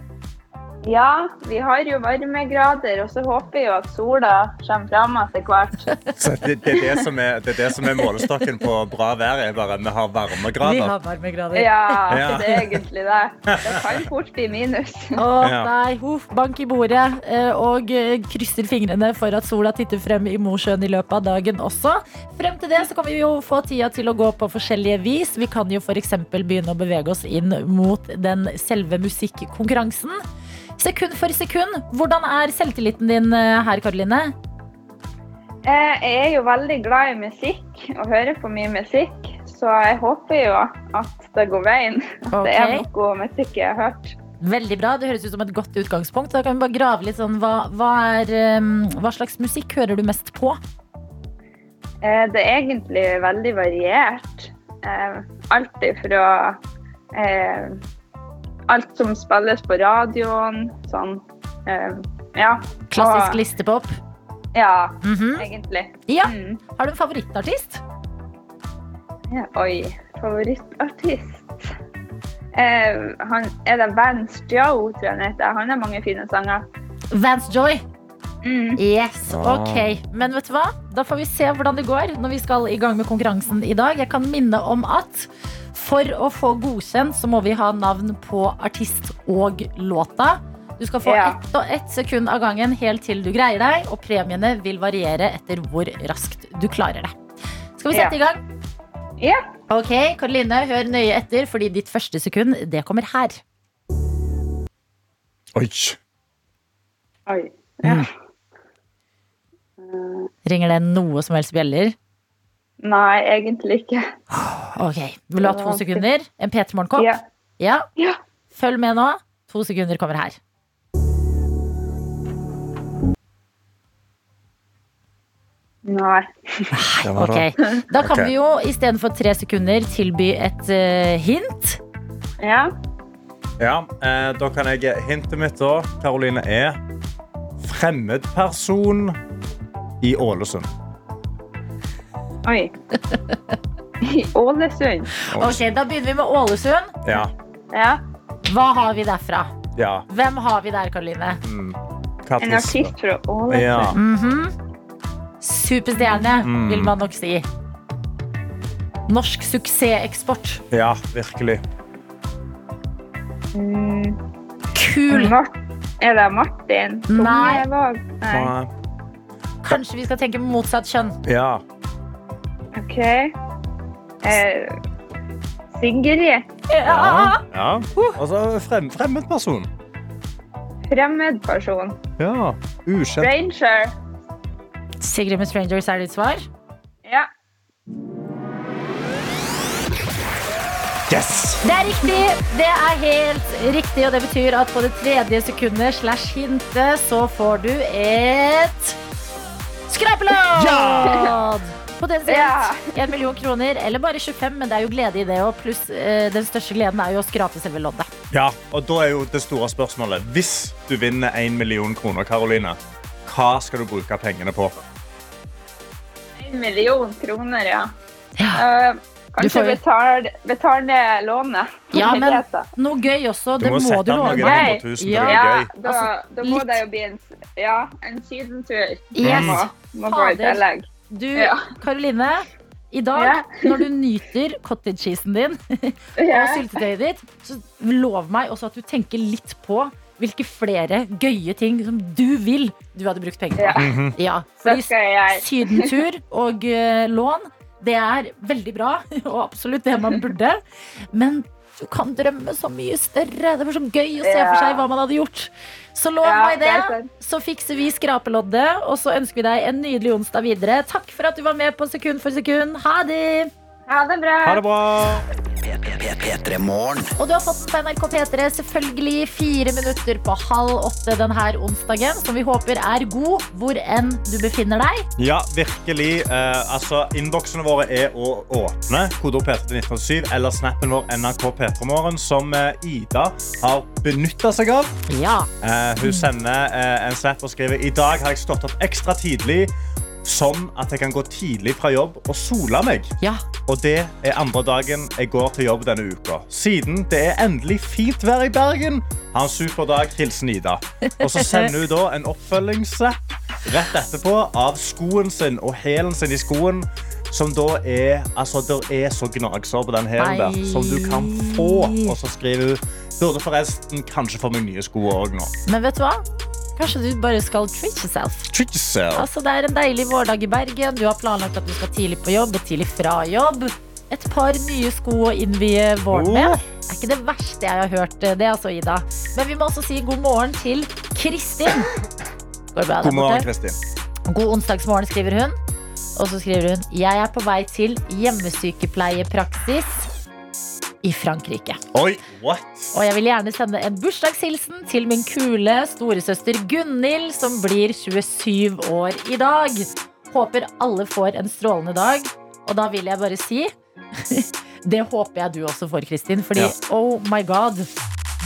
S9: Ja, vi har jo varmegrader, og så håper jeg jo at sola kommer fram etter hvert.
S3: Så det, det, er det, som er, det er det som er målestokken på bra vær. er bare Vi har varmegrader.
S2: Vi har varmegrader.
S9: Ja,
S3: Ja.
S9: det er egentlig det. Det kan fort bli minus.
S2: Å
S3: Ja.
S2: nei, huff, bank i bordet. eh, Og eh, krysser fingrene for at sola titter frem i Mosjøen i løpet av dagen også. Frem til det så kan vi jo få tida til å gå på forskjellige vis. Vi kan jo f.eks. begynne å bevege oss inn mot den selve musikkonkurransen. Sekund for sekund, hvordan er selvtilliten din eh, her, Karoline?
S9: Eh, Jeg er jo veldig glad i musikk og hører på mye musikk, så jeg håper jo at det går veien. At det er noe musikk jeg har hørt.
S2: Veldig bra, det høres ut som et godt utgangspunkt. Da kan vi bare grave litt sånn, hva, hva, er, hva slags musikk hører du mest på?
S9: Eh, Det er egentlig veldig variert. Alt ifra eh, alt som spilles på radioen, sånn Uh, Ja.
S2: Klassisk
S9: Og-
S2: listepop.
S9: Ja,
S2: Mhm.
S9: egentlig.
S2: Ja.
S9: Mm.
S2: Har du en favorittartist?
S9: Ja, oi, favorittartist. uh, han, er det Vance Joe, tror jeg han heter. Han har mange fine sanger.
S2: Vance Joy.
S9: Mm.
S2: Yes, ok. Men vet du hva? Da får vi se hvordan det går når vi skal i gang med konkurransen i dag. Jeg kan minne om at for å få godkjent så må vi ha navn på artist og låta. Du skal få
S9: Ja.
S2: ett og ett sekund av gangen helt til du greier deg, og premiene vil variere etter hvor raskt du klarer det. Skal vi sette
S9: Ja.
S2: i gang?
S9: Ja.
S2: Ok, Karoline, hør nøye etter, fordi ditt første sekund, det kommer her.
S3: Oi.
S9: Oi. Ja.
S2: Ringer det noe som helst bjeller?
S9: Nei, egentlig ikke.
S2: Ok, Vil du ha to sekunder? En P3 Morgenkopp?
S9: Ja.
S2: Ja.
S9: Ja.
S2: Følg med nå. To sekunder kommer her.
S9: Nei.
S2: Ok. Da kan
S3: okay.
S2: vi jo istedenfor tre sekunder tilby et uh, hint.
S9: Ja.
S3: Ja, eh, da kan jeg Hintet mitt da, Karoline, er fremmedperson i Ålesund.
S9: Oi. I Ålesund.
S2: Ok, Da begynner vi med Ålesund.
S3: Ja.
S9: Ja.
S2: Hva har vi derfra?
S3: Ja.
S2: Hvem har vi der, Karoline?
S3: Mm.
S9: En artist fra Ålesund.
S3: Ja.
S2: Mhm. Superstjerne,
S3: Mm.
S2: vil man nok si. Norsk suksesseksport.
S3: ja, virkelig.
S9: Mm.
S2: Kul.
S9: Mart er det Martin?
S2: Nei.
S9: Nei.
S3: Nei.
S2: Kanskje vi skal tenke motsatt kjønn.
S3: Ja.
S9: OK. Eh, Sigrid.
S3: Ja. ja. Altså frem, fremmedperson.
S9: Fremmed person.
S3: Ja. Ukjent.
S9: Ranger.
S2: Sigrid med Strangers er ditt svar.
S9: Ja.
S3: Yes!
S2: Det er riktig. Det er helt riktig, og det betyr at på det tredje sekundet slash hintet så får du et skrapelodd!
S3: Ja!
S2: Potensielt
S9: Ja.
S2: 1 million kroner, eller bare 25, men det er jo glede i det. òg. pluss eh, den største gleden er jo å skrape selve loddet.
S3: Ja, og da er jo det store spørsmålet Hvis du vinner 1 million kroner, Karoline, hva skal du bruke pengene på?
S9: En million kroner, ja.
S2: Ja. Uh,
S9: kanskje
S2: får betale
S9: betal, lånet.
S2: Ja, men noe gøy også.
S3: Du
S2: Det
S3: må
S2: må,
S3: sette
S2: du
S3: av noen tusen.
S2: Ja.
S3: Det
S9: Ja, da,
S2: Altså,
S9: da må
S2: litt-
S9: det jo bli en, ja, en sydentur.
S2: Yes.
S9: Må, må gå i
S2: Fader.
S9: tillegg.
S2: Du,
S9: Ja.
S2: Karoline. I dag, når du nyter cottage cheesen din og syltetøyet ditt, så lov meg også at du tenker litt på hvilke flere gøye ting som du vil du hadde brukt penger på.
S9: Ja.
S2: Ja, fordi sydentur og uh, lån, det er veldig bra, og absolutt det man burde. Men du kan drømme så mye større. Det var så gøy å se for seg hva man hadde gjort. Så lov
S9: Ja,
S2: meg
S9: det
S2: det. Så fikser vi skrapeloddet, og så ønsker vi deg en nydelig onsdag videre. Takk for at du var med på Sekund for sekund. Ha det!
S9: Ha det bra.
S3: Ha det bra!
S4: P3 Morgen.
S2: Og du har fått på NRK P3 selvfølgelig fire minutter på halv åtte denne onsdagen, som vi håper er god hvor enn du befinner deg.
S3: Ja, virkelig. Eh, altså, Innboksene våre er å åpne. Kodeord P3 til 1987 eller snappen vår NRK P3morgen, som eh, Ida har benytta seg av.
S2: Ja.
S3: Eh, hun sender eh, en snap og skriver I dag har jeg stått opp ekstra tidlig, sånn at jeg kan gå tidlig fra jobb og sole meg.
S2: Ja.
S3: Og det er andre dagen jeg går til jobb denne uka. Siden det er endelig fint vær i Bergen. Ha en super dag. Hilsen Ida. Og så sender hun da en oppfølgingssnap rett etterpå av skoen sin og hælen sin i skoen. Som da er Altså, det er så gnagsår på den hælen der som du kan få. Og så skriver hun Burde forresten kanskje få meg nye sko òg nå.
S2: Men vet du hva? Kanskje du bare skal treat yourself.
S3: Treat yourself.
S2: Altså, det er en deilig vårdag i Bergen. Du har planlagt at du skal tidlig på jobb og tidlig fra jobb. Et par nye sko å innvie våren med.
S3: Oh.
S2: Det er ikke det verste jeg har hørt. Det er altså Ida. Men vi må også si god morgen til Kristin. Går det bra der
S3: God morgen. Kristin.
S2: God onsdagsmorgen, skriver hun. Og så skriver hun Jeg er på vei til hjemmesykepleiepraksis i Frankrike.
S3: Oi, what?
S2: Og jeg vil gjerne sende en bursdagshilsen til min kule storesøster Gunhild, som blir 27 år i dag. Håper alle får en strålende dag. Og da vil jeg bare si Det håper jeg du også får, Kristin. Fordi
S3: Ja.
S2: oh my god,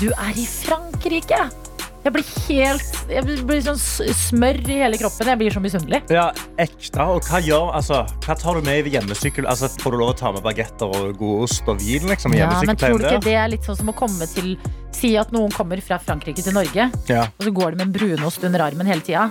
S2: du er i Frankrike! Jeg blir helt Jeg blir sånn smør i hele kroppen. Jeg blir så misunnelig.
S3: Ja, ekte. Og hva gjør altså, Hva tar du med i hjemmesykkel? Altså, får du lov å ta med bagetter og god ost og vin? Liksom,
S2: Ja, men tror du ikke det er litt sånn som å komme til Si at noen kommer fra Frankrike til Norge,
S3: Ja.
S2: og så går de med en brunost under armen hele tida.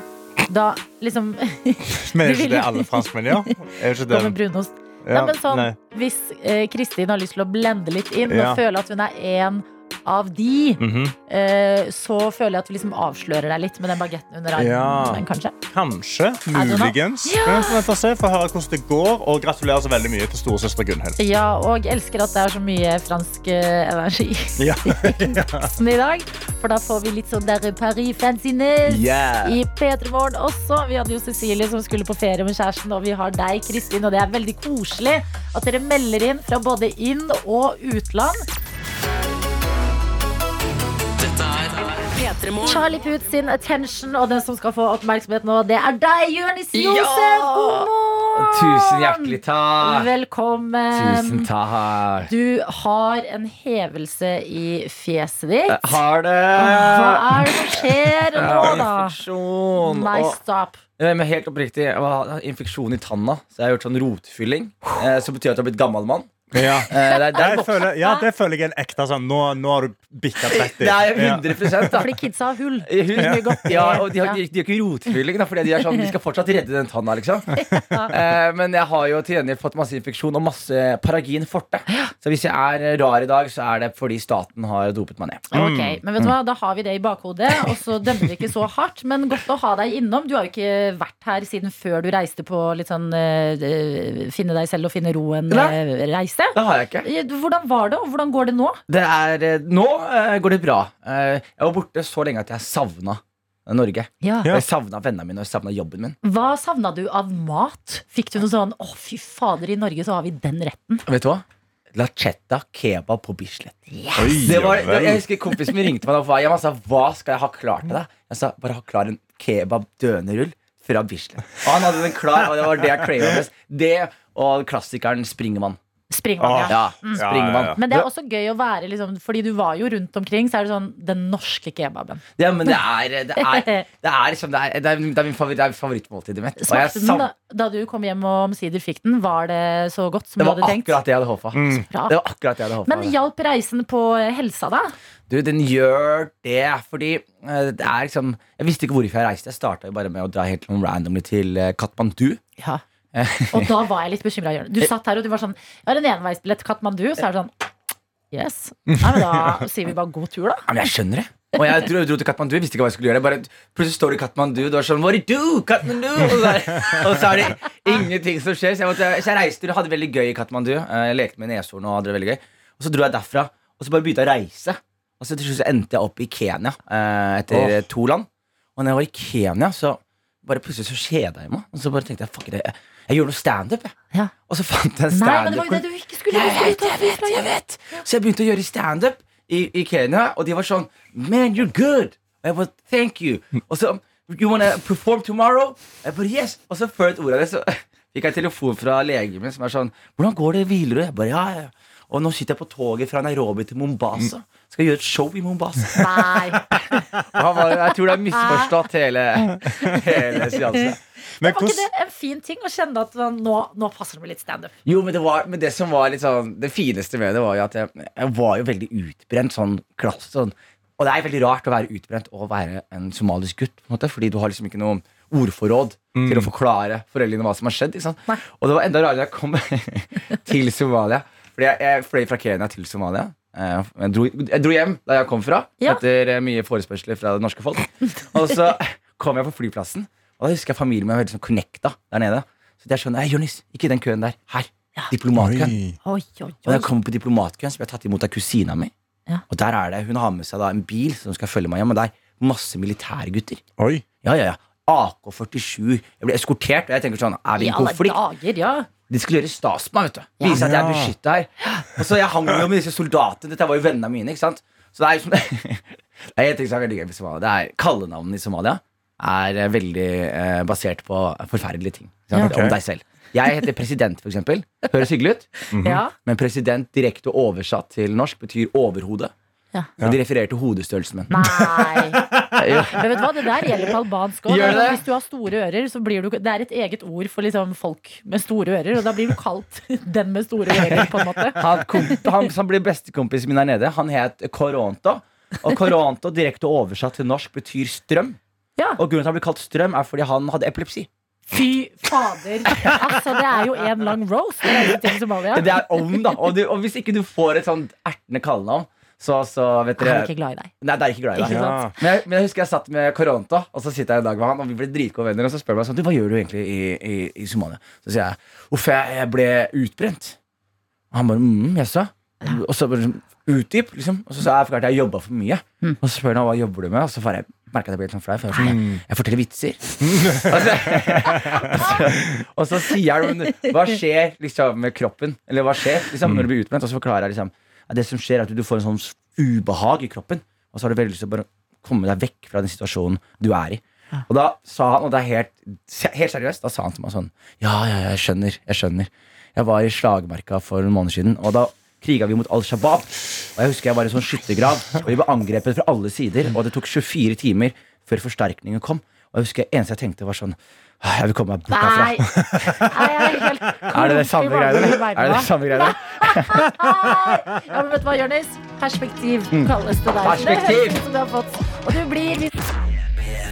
S2: Da liksom
S3: Men er
S2: det
S3: ikke det alle franskmenn gjør? Er ikke
S2: Gå med
S3: det
S2: brunost.
S3: Ja,
S2: Nei, men sånn,
S3: nei.
S2: hvis eh, Kristin har lyst til å blende litt inn
S3: Ja.
S2: og føle at hun er en av de,
S3: Mhm.
S2: eh, så føler jeg at vi liksom avslører deg litt med den bagetten under armen.
S3: Ja.
S2: Kanskje.
S3: Kanskje. Muligens. Ja. Vi får se. Få høre hvordan det går. Og gratulerer så veldig mye til storesøster Gunhild.
S2: Ja, og elsker at det er så mye fransk eh, energi
S3: Ja.
S2: i dag. For da får vi litt sånn der Paris fanciness
S3: Yeah.
S2: i P3 Morgen også. Vi hadde jo Cecilie som skulle på ferie med kjæresten, og vi har deg, Kristin. Og det er veldig koselig at dere melder inn fra både inn- og utland. Charlie Puth sin attention, og den som skal få oppmerksomhet nå, det er deg, Jonis Josef. God morgen!
S10: Tusen hjertelig takk.
S2: Velkommen.
S10: Tusen takk.
S2: Du har en hevelse i fjeset ditt.
S10: Har det.
S2: Hva er det som skjer nå, da?
S10: infeksjon.
S2: Nei,
S10: og-
S2: stopp.
S10: Men helt oppriktig, jeg har infeksjon i tanna, så jeg har gjort sånn rotfylling. Eh, som betyr at jeg har blitt gammel mann.
S3: Ja.
S10: Eh, det, er- det, er
S3: Jeg føler, ja, det føler jeg er en ekte sånn. Nå, nå har du bikka 30.
S10: det er
S3: Ja.
S10: 100 da.
S2: Fordi kidsa har hull.
S10: Hull
S2: mye godt.
S10: Ja, og de har, de, de har ikke rotfylling, da, fordi de, er sånn, de skal fortsatt redde den tanna. Liksom. Eh, men jeg har jo til gjengjeld fått masse infeksjon og masse paragin forte. Så hvis jeg er rar i dag, så er det fordi staten har dopet meg ned.
S2: Okay, men vet du hva, Da har vi det i bakhodet, og så dømmer vi ikke så hardt. Men godt å ha deg innom. Du har jo ikke vært her siden før du reiste på litt sånn uh, finne deg selv og finne roen-reise.
S10: Det har jeg ikke.
S2: Hvordan var det, og hvordan går det nå?
S10: Det er, eh, nå uh, går det bra. Uh, jeg var borte så lenge at jeg savna Norge.
S2: Ja.
S3: Ja.
S10: Jeg savna vennene mine og jeg savna jobben min.
S2: Hva savna du av mat? Fikk du noe sånn 'Å, fy fader, i Norge så har vi den retten'?
S10: Vet du hva? Lachetta kebab på Bislett.
S3: Oi,
S10: Det var,
S3: det,
S10: jeg husker Kompisen min ringte meg og var sa hva skal jeg ha klar til deg. Jeg sa bare ha klar en kebab dønerull fra Bislett. Og han hadde den klar, og det var det jeg crava mest. Det og klassikeren Springemann.
S2: Springvann, ja.
S10: Ja,
S3: mm.
S10: springvann.
S3: ja, ja.
S2: Men det er også gøy å være liksom, Fordi du var jo rundt omkring, så er det sånn den norske kebaben.
S10: Ja, men det er Det er, det er, liksom, det er, det er, det er min favoritt, det favorittmåltidet mitt.
S2: Smakte den da, da du kom hjem og omsider fikk den? Var det så godt som du hadde tenkt?
S10: Det var akkurat det jeg hadde håpa.
S2: Mm.
S10: Det var akkurat det jeg hadde håpet.
S2: Men hjalp reisen på helsa, da?
S10: Du, den gjør det, fordi eh, det er liksom Jeg visste ikke hvorfor jeg reiste. Jeg starta jo bare med å dra helt randomly til eh, Katmandu.
S2: Ja. Og da var jeg litt bekymra. Du satt her og du var sånn Jeg har en enveisbillett Katmandu. Så er det sånn Yes. Nei, men da sier vi bare god tur, da.
S10: Ja, men jeg skjønner det. Og jeg dro, dro til Katmandu, jeg visste ikke hva jeg skulle gjøre. Bare, plutselig står det i Katmandu, du er sånn What do you do? Katmandu? Og så, og så er det ingenting som skjer. Så jeg, måtte, så jeg reiste og hadde det veldig gøy i Katmandu. Eh, Jeg lekte med neshorn og hadde det veldig gøy. Og så dro jeg derfra, og så bare begynte jeg å reise. Og så til slutt endte jeg opp i Kenya eh, etter
S3: oh.
S10: to land. Og når jeg var i Kenya, så bare plutselig så kjeda jeg meg. Og så bare tenkte jeg fuck it, jeg, gjorde noe standup. jeg.
S2: Ja.
S10: Og så fant jeg en
S2: Nei, men det var jo
S10: standup.
S2: det du ikke skulle
S10: Jeg vet, jeg vet, jeg vet Så jeg begynte å gjøre stand-up i, i Kenya Og de var sånn, man, you're good Og jeg bare, thank you Og så, you wanna perform tomorrow? Jeg bare, yes Og så før et ord av det så fikk jeg telefon fra legen min Som er sånn, hvordan går det, hviler du? Jeg bare, ja, ja og nå sitter jeg på toget fra Nairobi til Mombasa Skal gjøre et show i Mombasa
S2: Nei.
S10: Jeg tror det er misforstått hele, hele seansen
S3: Men
S2: Var ikke det en fin ting å kjenne at nå, nå passer det med litt standup?
S10: Jo, men det, var, men det som var litt sånn Det fineste med det var jo at jeg, jeg var jo veldig utbrent sånn klasse sånn. Og det er veldig rart å være utbrent og være en somalisk gutt på en måte, Fordi du har liksom ikke noe ordforråd til å forklare foreldrene hva som har skjedd ikke sant? Og det var enda rarere da jeg kom til Somalia Fordi jeg, jeg fløy fra Kenya til Somalia Eh, Jeg dro, jeg dro hjem da jeg kom fra
S2: Ja.
S10: Etter eh, mye forespørsler fra det norske folk Og så kom jeg på flyplassen Og da husker jeg familien min var veldig sånn connecta der nede Så jeg skjønner, sånn, Jonis, ikke den køen der Her, diplomatkøen
S3: Oi.
S2: Oi, oi,
S10: og da jeg kom på diplomatkøen, så ble jeg tatt imot av kusina mi.
S2: Ja.
S10: Og der er det, Hun har med seg da en bil som skal følge meg hjem, og det er masse militærgutter.
S3: Oi.
S10: Ja, ja, ja. AK-47. Jeg blir eskortert, og jeg tenker sånn Er vi
S2: I
S10: en konflikt?
S2: dager, ja.
S10: De skulle gjøre stas på meg, vet du. Vise at jeg er beskytta her. Og så Jeg hang jo med disse soldatene. Dette var jo vennene mine. ikke sant? Så det er jo som Det er. Det er kallenavnene i Somalia. Er eh, veldig eh, basert på forferdelige ting.
S2: Ja. Okay.
S10: Om deg selv. Jeg heter president, for eksempel. Høres hyggelig ut.
S2: Ja.
S10: Men president direkte oversatt til norsk betyr overhode.
S2: Ja.
S10: Og de refererer til hodestørrelsen min.
S2: Nei.
S10: ja.
S2: Men vet du hva, det der gjelder på albansk òg. Hvis du har store ører, så blir du Det er et eget ord for liksom folk med store ører, og da blir du kalt den med store ører, på en måte.
S10: Han, han som blir bestekompisen min her nede, han het Koronto. Og Koronto direkte oversatt til norsk betyr strøm.
S2: Ja.
S10: Og grunnen til at han ble kalt strøm, er fordi han hadde epilepsi.
S2: Fy fader. Altså, det er jo en lang roast. Det er.
S10: Det er om, da. Og, du, og hvis ikke du får et sånt ertende kallenavn, så, så vet dere
S2: er ikke glad i deg.
S10: Nei, det er ikke glad i deg.
S2: sant?
S10: Men jeg, men jeg husker jeg satt med Koronto, og så sitter jeg en dag med han, og vi ble dritgode venner. Og så spør han meg sånn Du, hva gjør du egentlig i, i, i Somalia? Så sier jeg uff, jeg, jeg ble utbrent. Og han bare mm, jaså? Og så bare sånn, utdyp, liksom. Og så sa jeg at jeg jobba for mye.
S2: Mm.
S10: Og så spør han hva jobber du med, og så får jeg merka jeg ble litt sånn flau. For jeg, var sånn, jeg, forteller vitser. og, så, og, så, sier han Hva skjer liksom med kroppen? Eller hva skjer liksom, når du blir utbrent? Og så forklarer jeg liksom at det som skjer, er at du får en sånn ubehag i kroppen. Og så har du veldig lyst til å bare komme deg vekk fra den situasjonen du er i. Og da sa han, og det er helt, helt seriøst, da sa han til meg sånn Ja, ja, ja, jeg skjønner. Jeg skjønner. Jeg var i slagmarka for noen måneder siden, og da kriga vi mot Al Shabaab. Og jeg husker jeg var i en sånn skyttergrav, og vi ble angrepet fra alle sider. Og det tok 24 timer før forsterkningen kom. Og jeg husker det eneste jeg tenkte, var sånn «Ah, Jeg vil komme meg bort herfra.
S2: Nei, jeg er helt
S10: Er det det samme greiene? Er det det samme greiene?
S2: Ja, men vet du hva, Jonis? Perspektiv kalles det der.
S10: Perspektiv.
S2: Det høres ut som du har fått. Og du blir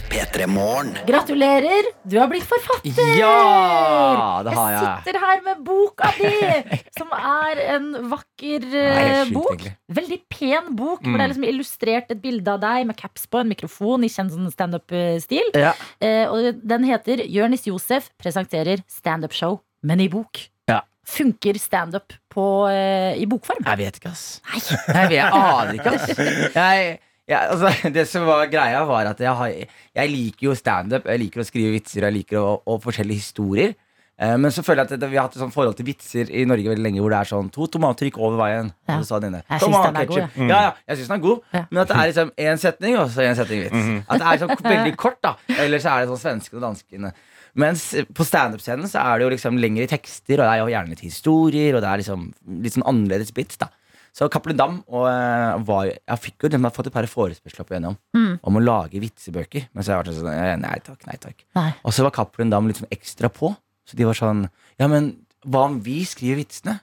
S4: P3 Morgen.
S2: Gratulerer! Du har blitt forfatter!
S10: Ja, det har
S2: Jeg
S10: jeg.
S2: sitter her med boka di, som er en vakker
S10: er helt
S2: eh,
S10: sjukt,
S2: bok.
S10: egentlig.
S2: Veldig pen bok, hvor
S10: Mm.
S2: det er liksom illustrert et bilde av deg med caps på, en mikrofon i kjent sånn standup-stil.
S10: Ja.
S2: Eh, og den heter 'Jørnis Josef presenterer standup-show, men i bok.
S10: Ja.
S2: Funker standup på, eh, i bokform?
S10: Jeg vet ikke, ass. Jeg, vet, jeg aner ikke, ass. Jeg, jeg, altså, det som var greia, var at jeg, har, jeg liker jo standup. Jeg liker å skrive vitser, jeg liker å, og forskjellige historier. Eh, men så føler jeg at det, vi har hatt et sånt forhold til vitser i Norge veldig lenge, hvor det er sånn to tomater gikk over veien.
S2: Ja.
S10: Og så sa den
S2: Jeg synes den er god,
S10: ketchup».
S2: ja.
S10: Ja, ja, jeg synes den er god,
S2: Ja.
S10: men at det er liksom én setning, og så én setning vits. At det er sånn veldig kort, da. Eller så er det sånn svenskene og danskene. Mens på standup-scenen så er det jo liksom lengre tekster, og det er jo gjerne litt historier, og det er liksom litt sånn annerledes bits, da. Så Cappelen Dam og, eh, var, Jeg fikk jo jeg har fått et par forespørsler opp igjennom
S2: Mm.
S10: om å lage vitsebøker. Men så har jeg vært sånn eh, Nei takk, nei takk.
S2: Nei.
S10: Og så var Cappelen Dam litt sånn ekstra på. Så de var sånn Ja, men hva om vi skriver vitsene?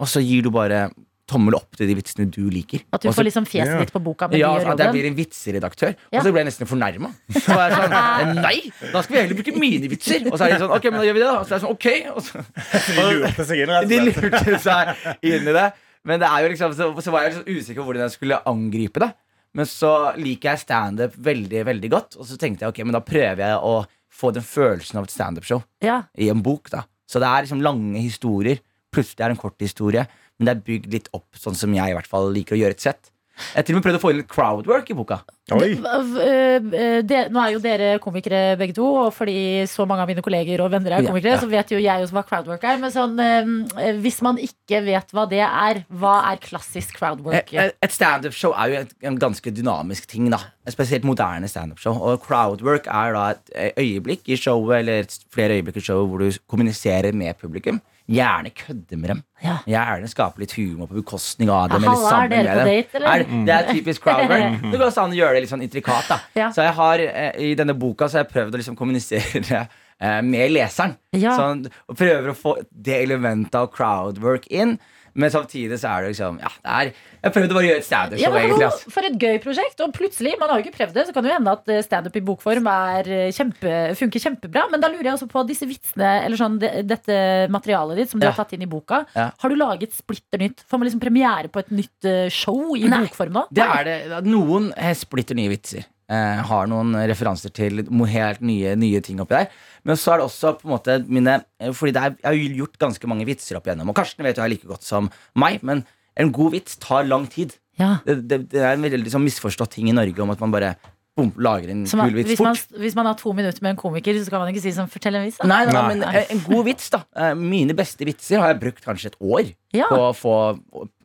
S10: Og så gir du bare tommel opp til de vitsene du liker.
S2: At du
S10: Også,
S2: får liksom fjeset ditt på boka,
S10: ja,
S2: de
S10: at jeg blir en vitseredaktør.
S2: Ja.
S10: Og så ble jeg nesten fornærma. Så var jeg sånn Nei! Da skal vi heller bruke mine vitser! Og så er de sånn Ok, men da gjør vi det, da. Og så er jeg sånn Ok. Og så,
S3: De og
S10: de lurte seg inn i det. Men det er jo liksom, så, så var jeg liksom usikker på hvordan jeg skulle angripe det. Men så liker jeg standup veldig veldig godt, og så tenkte jeg ok, men da prøver jeg å få den følelsen av et standup-show
S2: Ja.
S10: i en bok. da Så det er liksom lange historier. Plutselig er det en kort historie, men det er bygd litt opp sånn som jeg i hvert fall liker å gjøre et sett. Jeg til og med prøvd å få inn litt crowdwork i boka.
S3: Oi.
S2: V- eh, det- Nå er jo dere komikere begge to, og fordi så mange av mine kolleger og venner er komikere,
S10: ja.
S2: så vet jo jeg også hva crowdwork er. Men sånn, eh, hvis man ikke vet hva det er, hva er klassisk crowdwork?
S10: Et, et standup-show er jo et, en ganske dynamisk ting. da Spesielt moderne standup-show. Og crowdwork er da et eh, øyeblikk i showet eller et, flere øyeblikk i showet hvor du kommuniserer med publikum. Gjerne kødde med dem.
S2: Ja.
S10: Gjerne skape litt humor på bekostning av dem.
S2: Ja,
S10: eller
S2: sammen er dere på date, eller?
S10: Er, det er typisk crowdwork. Det går også an å gjøre det litt sånn intrikat. da
S2: Ja.
S10: Så jeg har eh, i denne boka Så har jeg prøvd å liksom kommunisere eh, med leseren.
S2: Ja.
S10: Sånn, og prøver å få det elementet av crowdwork inn. Men samtidig så er det liksom Ja, det er Jeg prøvde bare å gjøre et standup-show,
S2: Ja,
S10: egentlig.
S2: for et gøy prosjekt. Og plutselig, man har jo ikke prøvd det, så kan det jo hende at eh, standup i bokform er eh, kjempe, funker kjempebra. Men da lurer jeg også på disse vitsene, eller sånn det, dette materialet ditt som du
S10: Ja.
S2: har tatt inn i boka.
S10: Ja.
S2: Har du laget splitter nytt? Får man liksom premiere på et nytt eh, show i
S10: Nei,
S2: bokform nå?
S10: Det er det. Noen splitter nye vitser. Eh, har noen referanser til helt nye, nye ting oppi der. Men så er det også på en måte mine eh, Fordi er, jeg har gjort ganske mange vitser opp igjennom. Og Karsten vet jo jeg like godt som meg, men en god vits tar lang tid.
S2: Ja.
S10: Det, det, det er en veldig liksom, misforstått ting i Norge om at man bare lager en
S2: man,
S10: kul vits
S2: hvis, man,
S10: fort.
S2: hvis man har to minutter med en komiker, så kan man ikke si sånn 'fortell en vits'. Da.
S10: Nei, nei, nei,
S3: Nei.
S10: men eh, en god vits, da. Eh, Mine beste vitser har jeg brukt kanskje et år
S2: Ja.
S10: på å få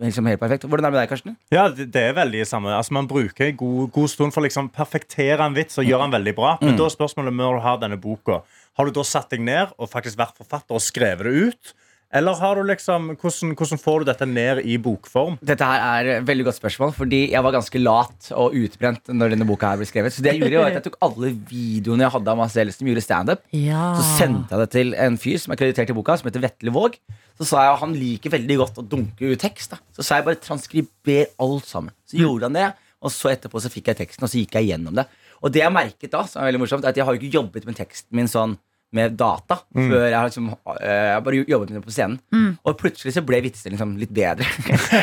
S10: liksom helt perfekt. Hvordan er det med deg, Karsten?
S3: Ja, det, det er veldig samme. Altså, man bruker en god, god stund for å liksom perfektere en vits og gjøre den veldig bra. Men da er spørsmålet når du har denne boka, har du da satt deg ned og faktisk vært forfatter og skrevet det ut? Eller har du liksom, hvordan, hvordan får du dette ned i bokform?
S10: Dette her er et veldig godt spørsmål, fordi jeg var ganske lat og utbrent når denne boka her ble skrevet. Så det jeg gjorde var at jeg tok alle videoene jeg hadde av meg selv som gjorde standup,
S2: Ja.
S10: så sendte jeg det til en fyr som er kreditert i boka, som heter Vetle Våg. Så sa jeg at han liker veldig godt å dunke ut tekst. Da. Så sa jeg bare transkriber alt sammen. Så gjorde han det, og så etterpå så fikk jeg teksten, og så gikk jeg gjennom det. Og det jeg merket da, som er veldig morsomt, er at jeg har jo ikke jobbet med teksten min sånn med data før jeg har liksom, eh, jeg bare jobbet med det på scenen. Og plutselig så ble vitsene liksom litt bedre.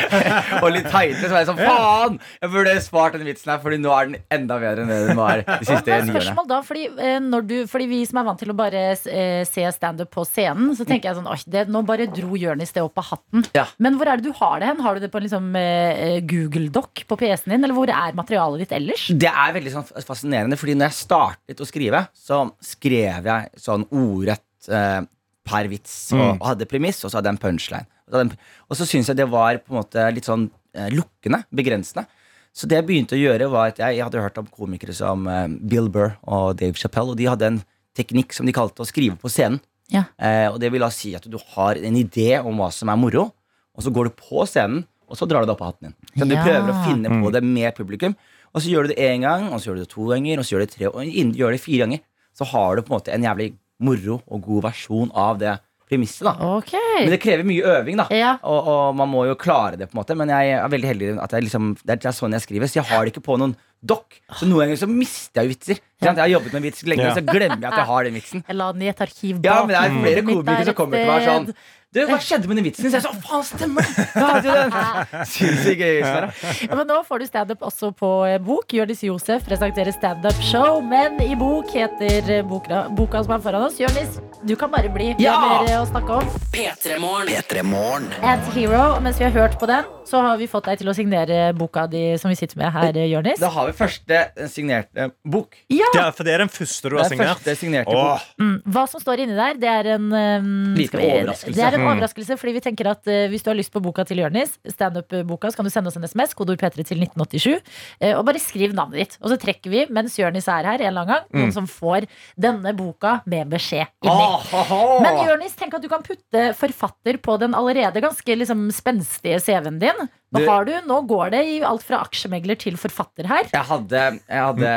S10: og litt tightere. Så var jeg sånn Faen! Jeg burde spart den vitsen her, Fordi nå er den enda bedre enn det den var de siste ni årene.
S2: da, fordi, eh, når du, fordi vi som er vant til å bare eh, se standup på scenen, så tenker jeg sånn Oi, det, nå bare dro Jonis det opp av hatten.
S10: Ja.
S2: Men hvor er det du har det hen? Har du det på en liksom, eh, Google-doc på PC-en din, eller hvor er materialet ditt ellers?
S10: Det er veldig sånn fascinerende, fordi når jeg startet å skrive, så skrev jeg sånn ordrett eh, per vits, og, og hadde premiss, og så hadde jeg en punchline. Og så, hadde en- og så syntes jeg det var på en måte litt sånn eh, lukkende, begrensende. Så det jeg begynte å gjøre, var at jeg, jeg hadde hørt om komikere som eh, Bill Burr og Dave Chappelle, og de hadde en teknikk som de kalte å skrive på scenen.
S2: Ja.
S10: Eh, og det vil da si at du har en idé om hva som er moro, og så går du på scenen, og så drar du det opp av hatten din. Så du
S2: Ja.
S10: prøver å finne på det med publikum. Og så gjør du det én gang, og så gjør du det to ganger, og så gjør du det tre, og innen du gjør det fire ganger, så har du på en måte en jævlig moro og god versjon av det premisset. da
S2: Ok.
S10: Men det krever mye øving, da.
S2: Ja.
S10: Og, og man må jo klare det, på en måte men jeg er veldig heldig at jeg liksom, det er- sånn jeg skriver. Så jeg har det ikke på noen dokk. Så noen ganger så mister jeg jo vitser. Sant? Jeg har jobbet med vits lenge,
S3: Ja.
S10: så glemmer jeg at jeg har den vitsen.
S2: Jeg la den i et arkiv
S10: Ja, men det er flere komikere som kommer til meg sånn Du, hva skjedde med den vitsen? Så jeg sa, faen, stemmer det! Sinnssykt gøy.
S2: Ja, men nå får du standup også på eh, bok. Jonis Josef presenterer standup-show, men i bok heter eh, boka, boka som er foran oss. Jonis, du kan bare bli. Vi
S10: Ja!
S2: har mer eh, å snakke om.
S1: P3morgen.
S4: Ant
S2: Hero. Mens vi har hørt på den, så har vi fått deg til å signere boka di som vi sitter med her, Jørnis Jonis.
S10: Da har vi første signerte bok.
S2: Ja!
S3: Ja, for det er den første du
S10: Det
S3: har
S10: er
S3: signert.
S10: første signerte
S3: Åh,
S10: bok.
S2: Mm, Hva som står inni der, det er en um,
S10: Liten overraskelse.
S2: Det er en
S3: Mm.
S2: overraskelse, fordi vi tenker at eh, Hvis du har lyst på boka til Jonis, standup-boka, så kan du sende oss en SMS, kodeord P3 til 1987, eh, og bare skriv navnet ditt. Og så trekker vi, mens Jonis er her, en eller annen gang,
S3: Mm.
S2: noen som får denne boka med beskjed inni.
S10: Ah.
S2: Men Jonis, tenk at du kan putte forfatter på den allerede ganske liksom, spenstige CV-en din. Nå, har du, nå går det i alt fra aksjemegler til forfatter her.
S10: Jeg hadde, jeg hadde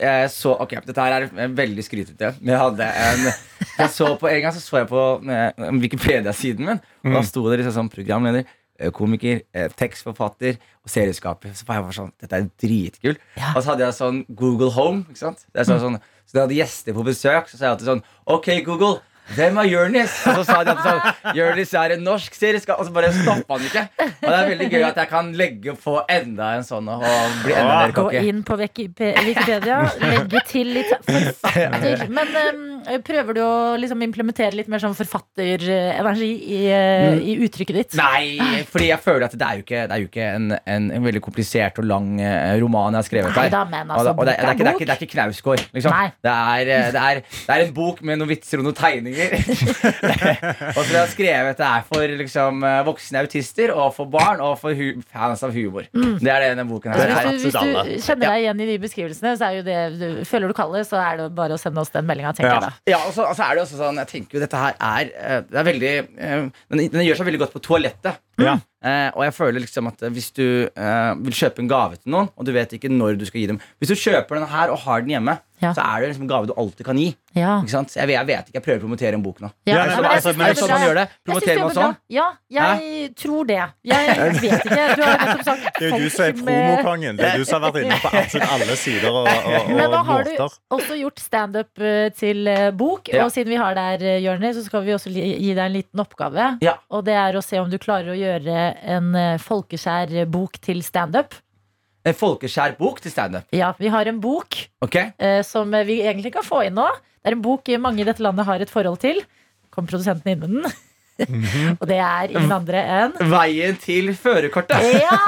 S10: jeg så, Ok, dette her er veldig skrytete. Jeg hadde en jeg så på, En gang så så jeg på eh, Wikipedia-siden min, og da sto det liksom sånn programleder, eh, komiker, eh, tekstforfatter og serieskaper. Så var jeg bare sånn Dette er dritkult.
S2: Ja.
S10: Og så hadde jeg sånn Google Home. Ikke sant? Det er sånn, sånn, så da jeg hadde gjester på besøk, så sa jeg alltid sånn Ok, Google. Hvem er Jonis? Og så sa de at sånn Jonis er en norsk serieskap. Og så bare stoppa han ikke. Og det er veldig gøy at jeg kan legge på enda en sånn og bli enda mer
S2: Gå inn på Wikipedia, legge til litt forfatter. Men um, prøver du å liksom implementere litt mer sånn forfatterenergi i, eh, i uttrykket ditt?
S10: Nei, fordi jeg føler at det er jo ikke, det er jo ikke en, en, en veldig komplisert og lang eh, roman jeg har skrevet her.
S2: Neida,
S10: og
S2: altså,
S10: det, og det, det, er det, er ikke, det er ikke Knausgård. Liksom. Det, det, er, det er en bok med noen vitser og noen tegninger. og så har jeg har skrevet det er for liksom, eh, voksne autister og for barn og for hu fans av humor. Det er det denne boken her er.
S2: hvis, du, hvis du kjenner deg igjen i de beskrivelsene, så er jo det du, Føler du kallet, så er det bare å sende oss den meldinga, tenker
S3: Ja.
S2: jeg da.
S10: Ja, og så, altså er det også sånn Jeg tenker jo dette her er eh, Det er veldig eh, den, den gjør seg veldig godt på toalettet.
S3: Ja.
S10: Eh, og jeg føler liksom at hvis du eh, vil kjøpe en gave til noen, og du vet ikke når du skal gi dem Hvis du kjøper den her og har den hjemme,
S2: Ja.
S10: så er det liksom en gave du alltid kan gi.
S2: Ja.
S10: Ikke sant? Jeg, vet- jeg vet ikke, jeg prøver å promotere en bok nå.
S2: Ja,
S3: Ja,
S2: nei,
S3: men
S2: men jeg
S3: altså,
S2: synes
S3: men
S10: Er det
S2: det
S10: sånn
S2: er
S10: man gjør det?
S2: Jeg synes
S10: Promoterer man
S2: er bra.
S10: sånn?
S2: Ja, jeg tror det. Jeg vet ikke. Du har nettopp sagt
S3: Det er jo du som er
S2: folk med-
S3: promokongen. Det er du som har vært inne på absolutt alle sider og, og,
S2: Men
S3: og
S2: har du
S3: måter.
S2: også gjort standup eh, til eh, bok.
S10: Ja.
S2: Og siden vi har der, eh, Jørni, så skal vi også li- gi deg en liten oppgave.
S10: Ja.
S2: Og det er å se om du klarer å gjøre en eh, folkeskjær bok til standup.
S10: En folkeskjær bok til standup.
S2: Ja, vi har en bok
S10: okay.
S2: eh, som eh, vi egentlig kan få inn nå. Det er en bok mange i dette landet har et forhold til. Kom produsenten inn med den? Og det er ingen andre enn
S10: Veien til førerkortet.
S2: Ja!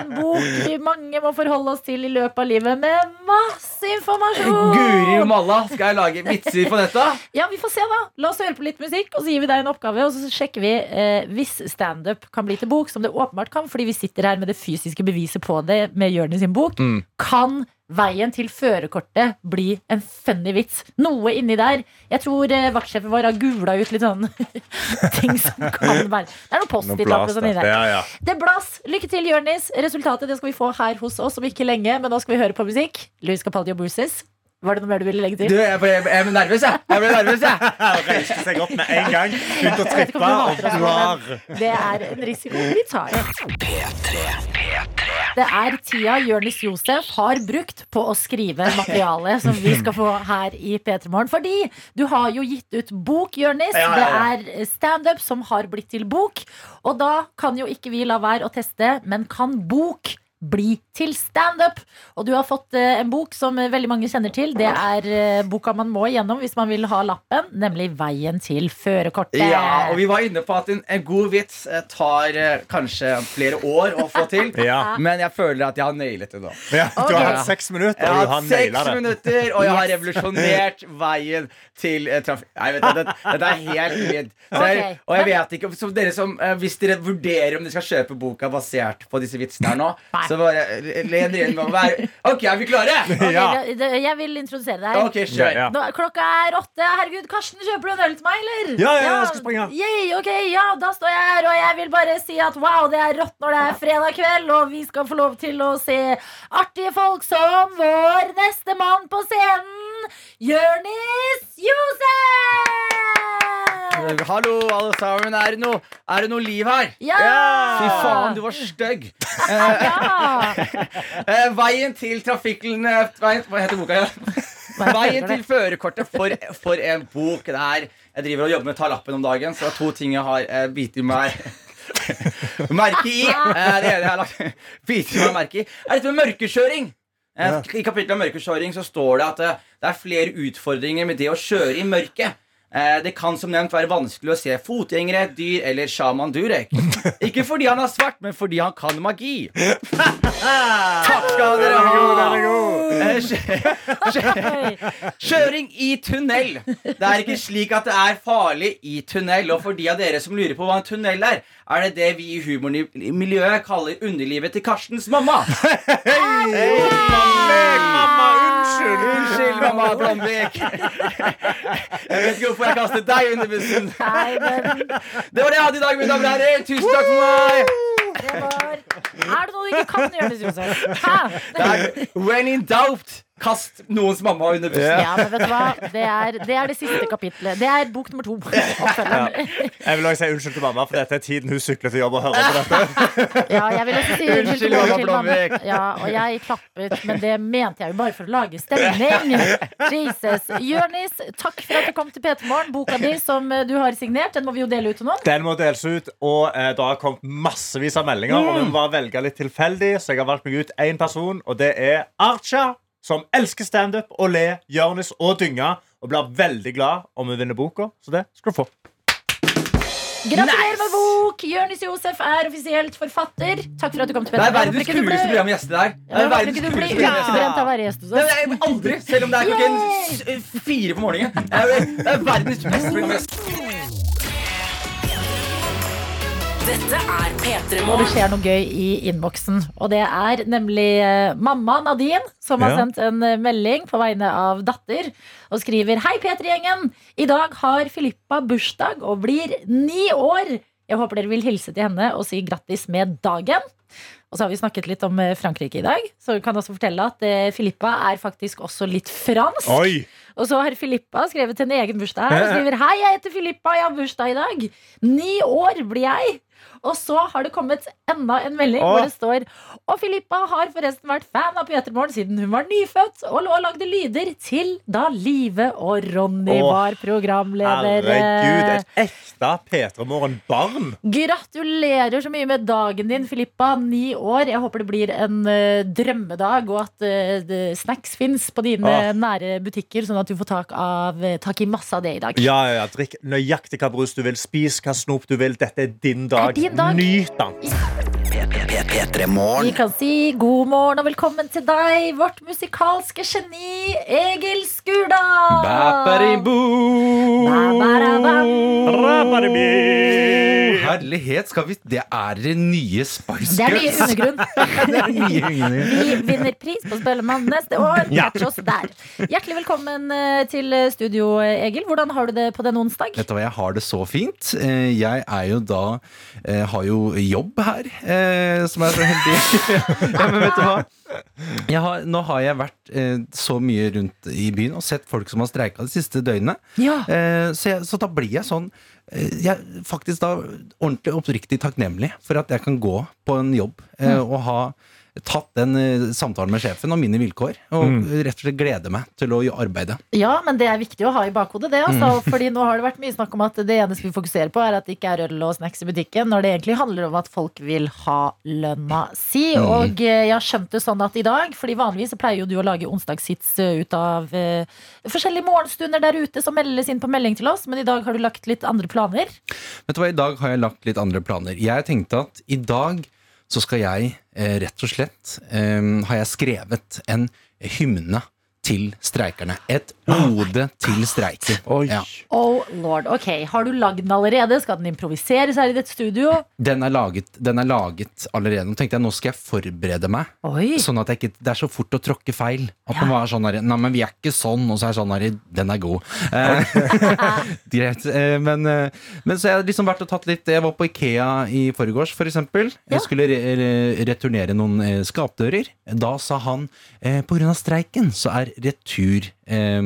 S2: En bok vi mange må forholde oss til i løpet av livet, med masse informasjon.
S10: Guri malla, skal jeg lage vitser på dette?
S2: Ja, vi får se, da. La oss høre på litt musikk, og så gir vi deg en oppgave. Og så sjekker vi eh, hvis standup kan bli til bok, som det åpenbart kan, fordi vi sitter her med det fysiske beviset på det med Jonis sin bok.
S3: Mm.
S2: Kan veien til førerkortet bli en funny vits? Noe inni der. Jeg tror eh, vaktsjefen vår har gula ut litt sånn ting som kan være Det er noe
S3: Noe
S2: Post-It-lapper
S3: og
S2: sånn inni
S3: der. Ja, ja.
S2: Det blas. Lykke til, Jørnis. Resultatet det skal vi få her hos oss om ikke lenge, men nå skal vi høre på musikk. Louis Capaldi og Bruces. Var det noe mer du ville legge til?
S10: Du, jeg ble, jeg ble nervøs, jeg. Jeg ble nervøs, jeg.
S3: Reiste seg opp med en gang, begynte å
S2: Jeg vet ikke
S3: trippe og
S2: hater
S3: blar.
S2: Det er en risiko vi tar. Det er tida Jonis Josef har brukt på å skrive materiale som vi skal få her i P3 Morgen. Fordi du har jo gitt ut bok, Jonis.
S10: Ja, ja, ja.
S2: Det er standup som har blitt til bok. Og da kan jo ikke vi la være å teste, men kan bok bli til standup? Og du har fått eh, en bok som eh, veldig mange kjenner til. Det er eh, boka man må igjennom hvis man vil ha lappen, nemlig Veien til førerkortet.
S10: Ja, og vi var inne på at en, en god vits tar kanskje flere år å få til.
S3: Ja.
S10: Men jeg føler at jeg har nailet det nå.
S3: Ja, du har hatt seks minutter, og
S10: har
S3: du har naila det.
S10: minutter, og jeg har revolusjonert veien til eh, trafikk... Nei, vet du, det, dette er helt vidt.
S2: Okay.
S10: Og jeg vet ikke så dere som, Hvis dere vurderer om dere skal kjøpe boka basert på disse vitsene her nå,
S2: Nei.
S10: Så bare len inn med å være OK, er vi klare?
S2: Okay,
S3: Ja.
S2: Jeg vil introdusere deg.
S10: Okay, kjør.
S3: Ja.
S2: Nå, klokka er åtte. Herregud, Karsten, kjøper du en øl til meg, eller?
S3: Ja, ja, jeg skal springe.
S2: Yay, ok, ja, da står jeg her, og jeg vil bare si at wow, det er rått når det er fredag kveld, og vi skal få lov til å se artige folk som vår neste mann på scenen, Jørnis Josef!
S10: Hallo, alle sammen. Er det noe, er det noe liv her?
S2: Ja!
S10: Fy faen, du var stygg. Eh, veien til trafikken eh, veien, Hva heter boka igjen? Veien til førerkortet for, for en bok. Det er, jeg driver og jobber med å ta lappen om dagen, så det er to ting jeg har eh, bitt i meg merke i. Eh, det ene jeg har lagt biter i meg merke i, er dette med mørkekjøring. Eh, I kapittelet om mørkekjøring så står det at eh, det er flere utfordringer med det å kjøre i mørket. Eh, Det kan som nevnt være vanskelig å se fotgjengere, dyr eller sjaman Durek. Ikke fordi han er svart, men fordi han kan magi. Takk skal dere ha! Eh, kjø- kjø- Kjøring i tunnel. Det er ikke slik at det er farlig i tunnel. Og for de av dere som lurer på hva en tunnel er, er det det vi i humormiljøet kaller underlivet til Karstens mamma.
S3: Mamma, unnskyld!
S10: Unnskyld, mamma Blomvik. Jeg vet ikke hvorfor jeg kastet deg under bussen. Det var det jeg hadde i dag, mine damer og herrer. Tusen takk for meg.
S2: Det var Er det noe du ikke kan, gjøre, Josef? Hæ?
S10: Det er when in doubt, kast noens mamma under bussen.
S2: Ja, men vet du hva? Det er det, er det siste kapitlet. Det er bok nummer to. Oppfølgeren.
S3: Jeg vil også si unnskyld til mamma, for dette er tiden hun sykler til jobb og hører på dette.
S2: Ja, jeg vil også si unnskyld
S10: Unnskyld,
S2: til
S10: mamma. Blomvik.
S2: Ja, og jeg klappet, men det mente jeg jo bare for å lage stemning. Jesus. Jørnis, takk for at du kom til P3 Morgen. Boka di som eh, du har signert, den må vi jo dele ut til noen.
S3: Den må deles ut, og eh, det har kommet massevis av meldinger. Og vi må bare velge litt tilfeldig, så jeg har valgt meg ut én person, og det er Archa. Som elsker standup og le, Jonis og dynge. Og blir veldig glad om vi vinner boka. Så det skal du få.
S2: Gratulerer med bok! Jonis Josef er offisielt forfatter. Takk for at du kom til
S10: Det er verdens kuleste program med gjester der. Det er verdens kuleste program med gjester.
S2: utbrent av å gjest
S10: Nei, nei, aldri, selv om det er klokken fire på morgenen. Det er, det er verdens beste program med gjester.
S1: Dette er P3
S2: Og det skjer noe gøy i innboksen. Og det er nemlig eh, mamma Nadine som har
S3: Ja.
S2: sendt en eh, melding på vegne av datter og skriver Hei, P3-gjengen! I dag har Filippa bursdag og blir ni år. Jeg håper dere vil hilse til henne og si grattis med dagen. Og så har vi snakket litt om eh, Frankrike i dag. Så vi kan også fortelle at eh, Filippa er faktisk også litt fransk.
S3: Oi!
S2: Og så har Filippa skrevet en egen bursdag her. Og skriver Hei, jeg heter Filippa, jeg har bursdag i dag. Ni år blir jeg. Og så har det kommet enda en melding
S3: Åh.
S2: hvor det står Og Filippa har forresten vært fan av Peter Morgen siden hun var nyfødt, og lå og lagde lyder til da Live og Ronny
S3: Åh,
S2: var programleder.
S3: Herregud, et ekte P3 Morgen-barn.
S2: Gratulerer så mye med dagen din, Filippa. Ni år. Jeg håper det blir en uh, drømmedag, og at uh, snacks fins på dine
S3: Åh.
S2: nære butikker, sånn at du får tak, av, eh, tak i masse av det i dag.
S3: Ja, ja, ja, Drikk nøyaktig hva brus du vil. Spis hva snop du vil. Dette er din dag.
S2: Dag.
S3: Nyt den.
S4: P3
S2: Vi kan si god morgen og velkommen til deg, vårt musikalske geni, Egil Skurdal.
S11: Herlighet, skal vi Det er det nye Spice
S2: Det er nye
S11: Girls.
S2: undergrunn.
S11: Det er nye undergrunn.
S2: Vi vinner pris på Spellemann neste år.
S3: Ja.
S2: Catch oss der. Hjertelig velkommen eh, til studio, Egil. Hvordan har du det på den onsdag?
S11: Vet du hva, jeg har det så fint. Eh, Jeg er jo da eh, Har jo jobb her, eh, som er så heldig. ja, men vet du hva? Har, nå har jeg vært eh, så mye rundt i byen og sett folk som har streika de siste døgnene.
S2: Ja.
S11: Eh, så, jeg, så da blir jeg sånn eh, Jeg er faktisk da ordentlig oppriktig takknemlig for at jeg kan gå på en jobb eh, og ha tatt den eh, samtalen med sjefen om mine vilkår, og rett og slett glede meg til å arbeide.
S2: Ja, men det er viktig å ha i bakhodet, det. Altså, Fordi nå har det vært mye snakk om at det eneste vi fokuserer på, er at det ikke er øl og snacks i butikken, når det egentlig handler om at folk vil ha lønna si. Og eh, jeg har skjønt det sånn at i dag, fordi vanligvis så pleier jo du å lage onsdagshits eh, ut av eh, forskjellige morgenstunder der ute som meldes inn på melding til oss, men i dag har du lagt litt andre planer.
S11: Vet du hva, I dag har jeg lagt litt andre planer. Jeg tenkte at i dag så skal jeg eh, rett og slett eh, Har jeg skrevet en hymne til streikerne. Et ode til streiken
S3: Oi.
S11: Ja.
S2: Oh lord, ok, Har du lagd den allerede? Skal den improviseres her i dette studio?
S11: Den, er laget, den er laget allerede. Nå tenkte jeg nå skal jeg forberede meg.
S2: Oi.
S11: Sånn at jeg ikke, det er så fort å tråkke feil. At man var sånn her, Nei, men vi er ikke sånn. Og så er jeg sånn her Den er god. Eh, Greit. Eh, men, eh, men så jeg har liksom vært og tatt litt Jeg var på Ikea i forgårs, for eksempel.
S2: Ja.
S11: Jeg skulle re re returnere noen skapdører. Da sa han eh, på grunn av streiken så er retur eh,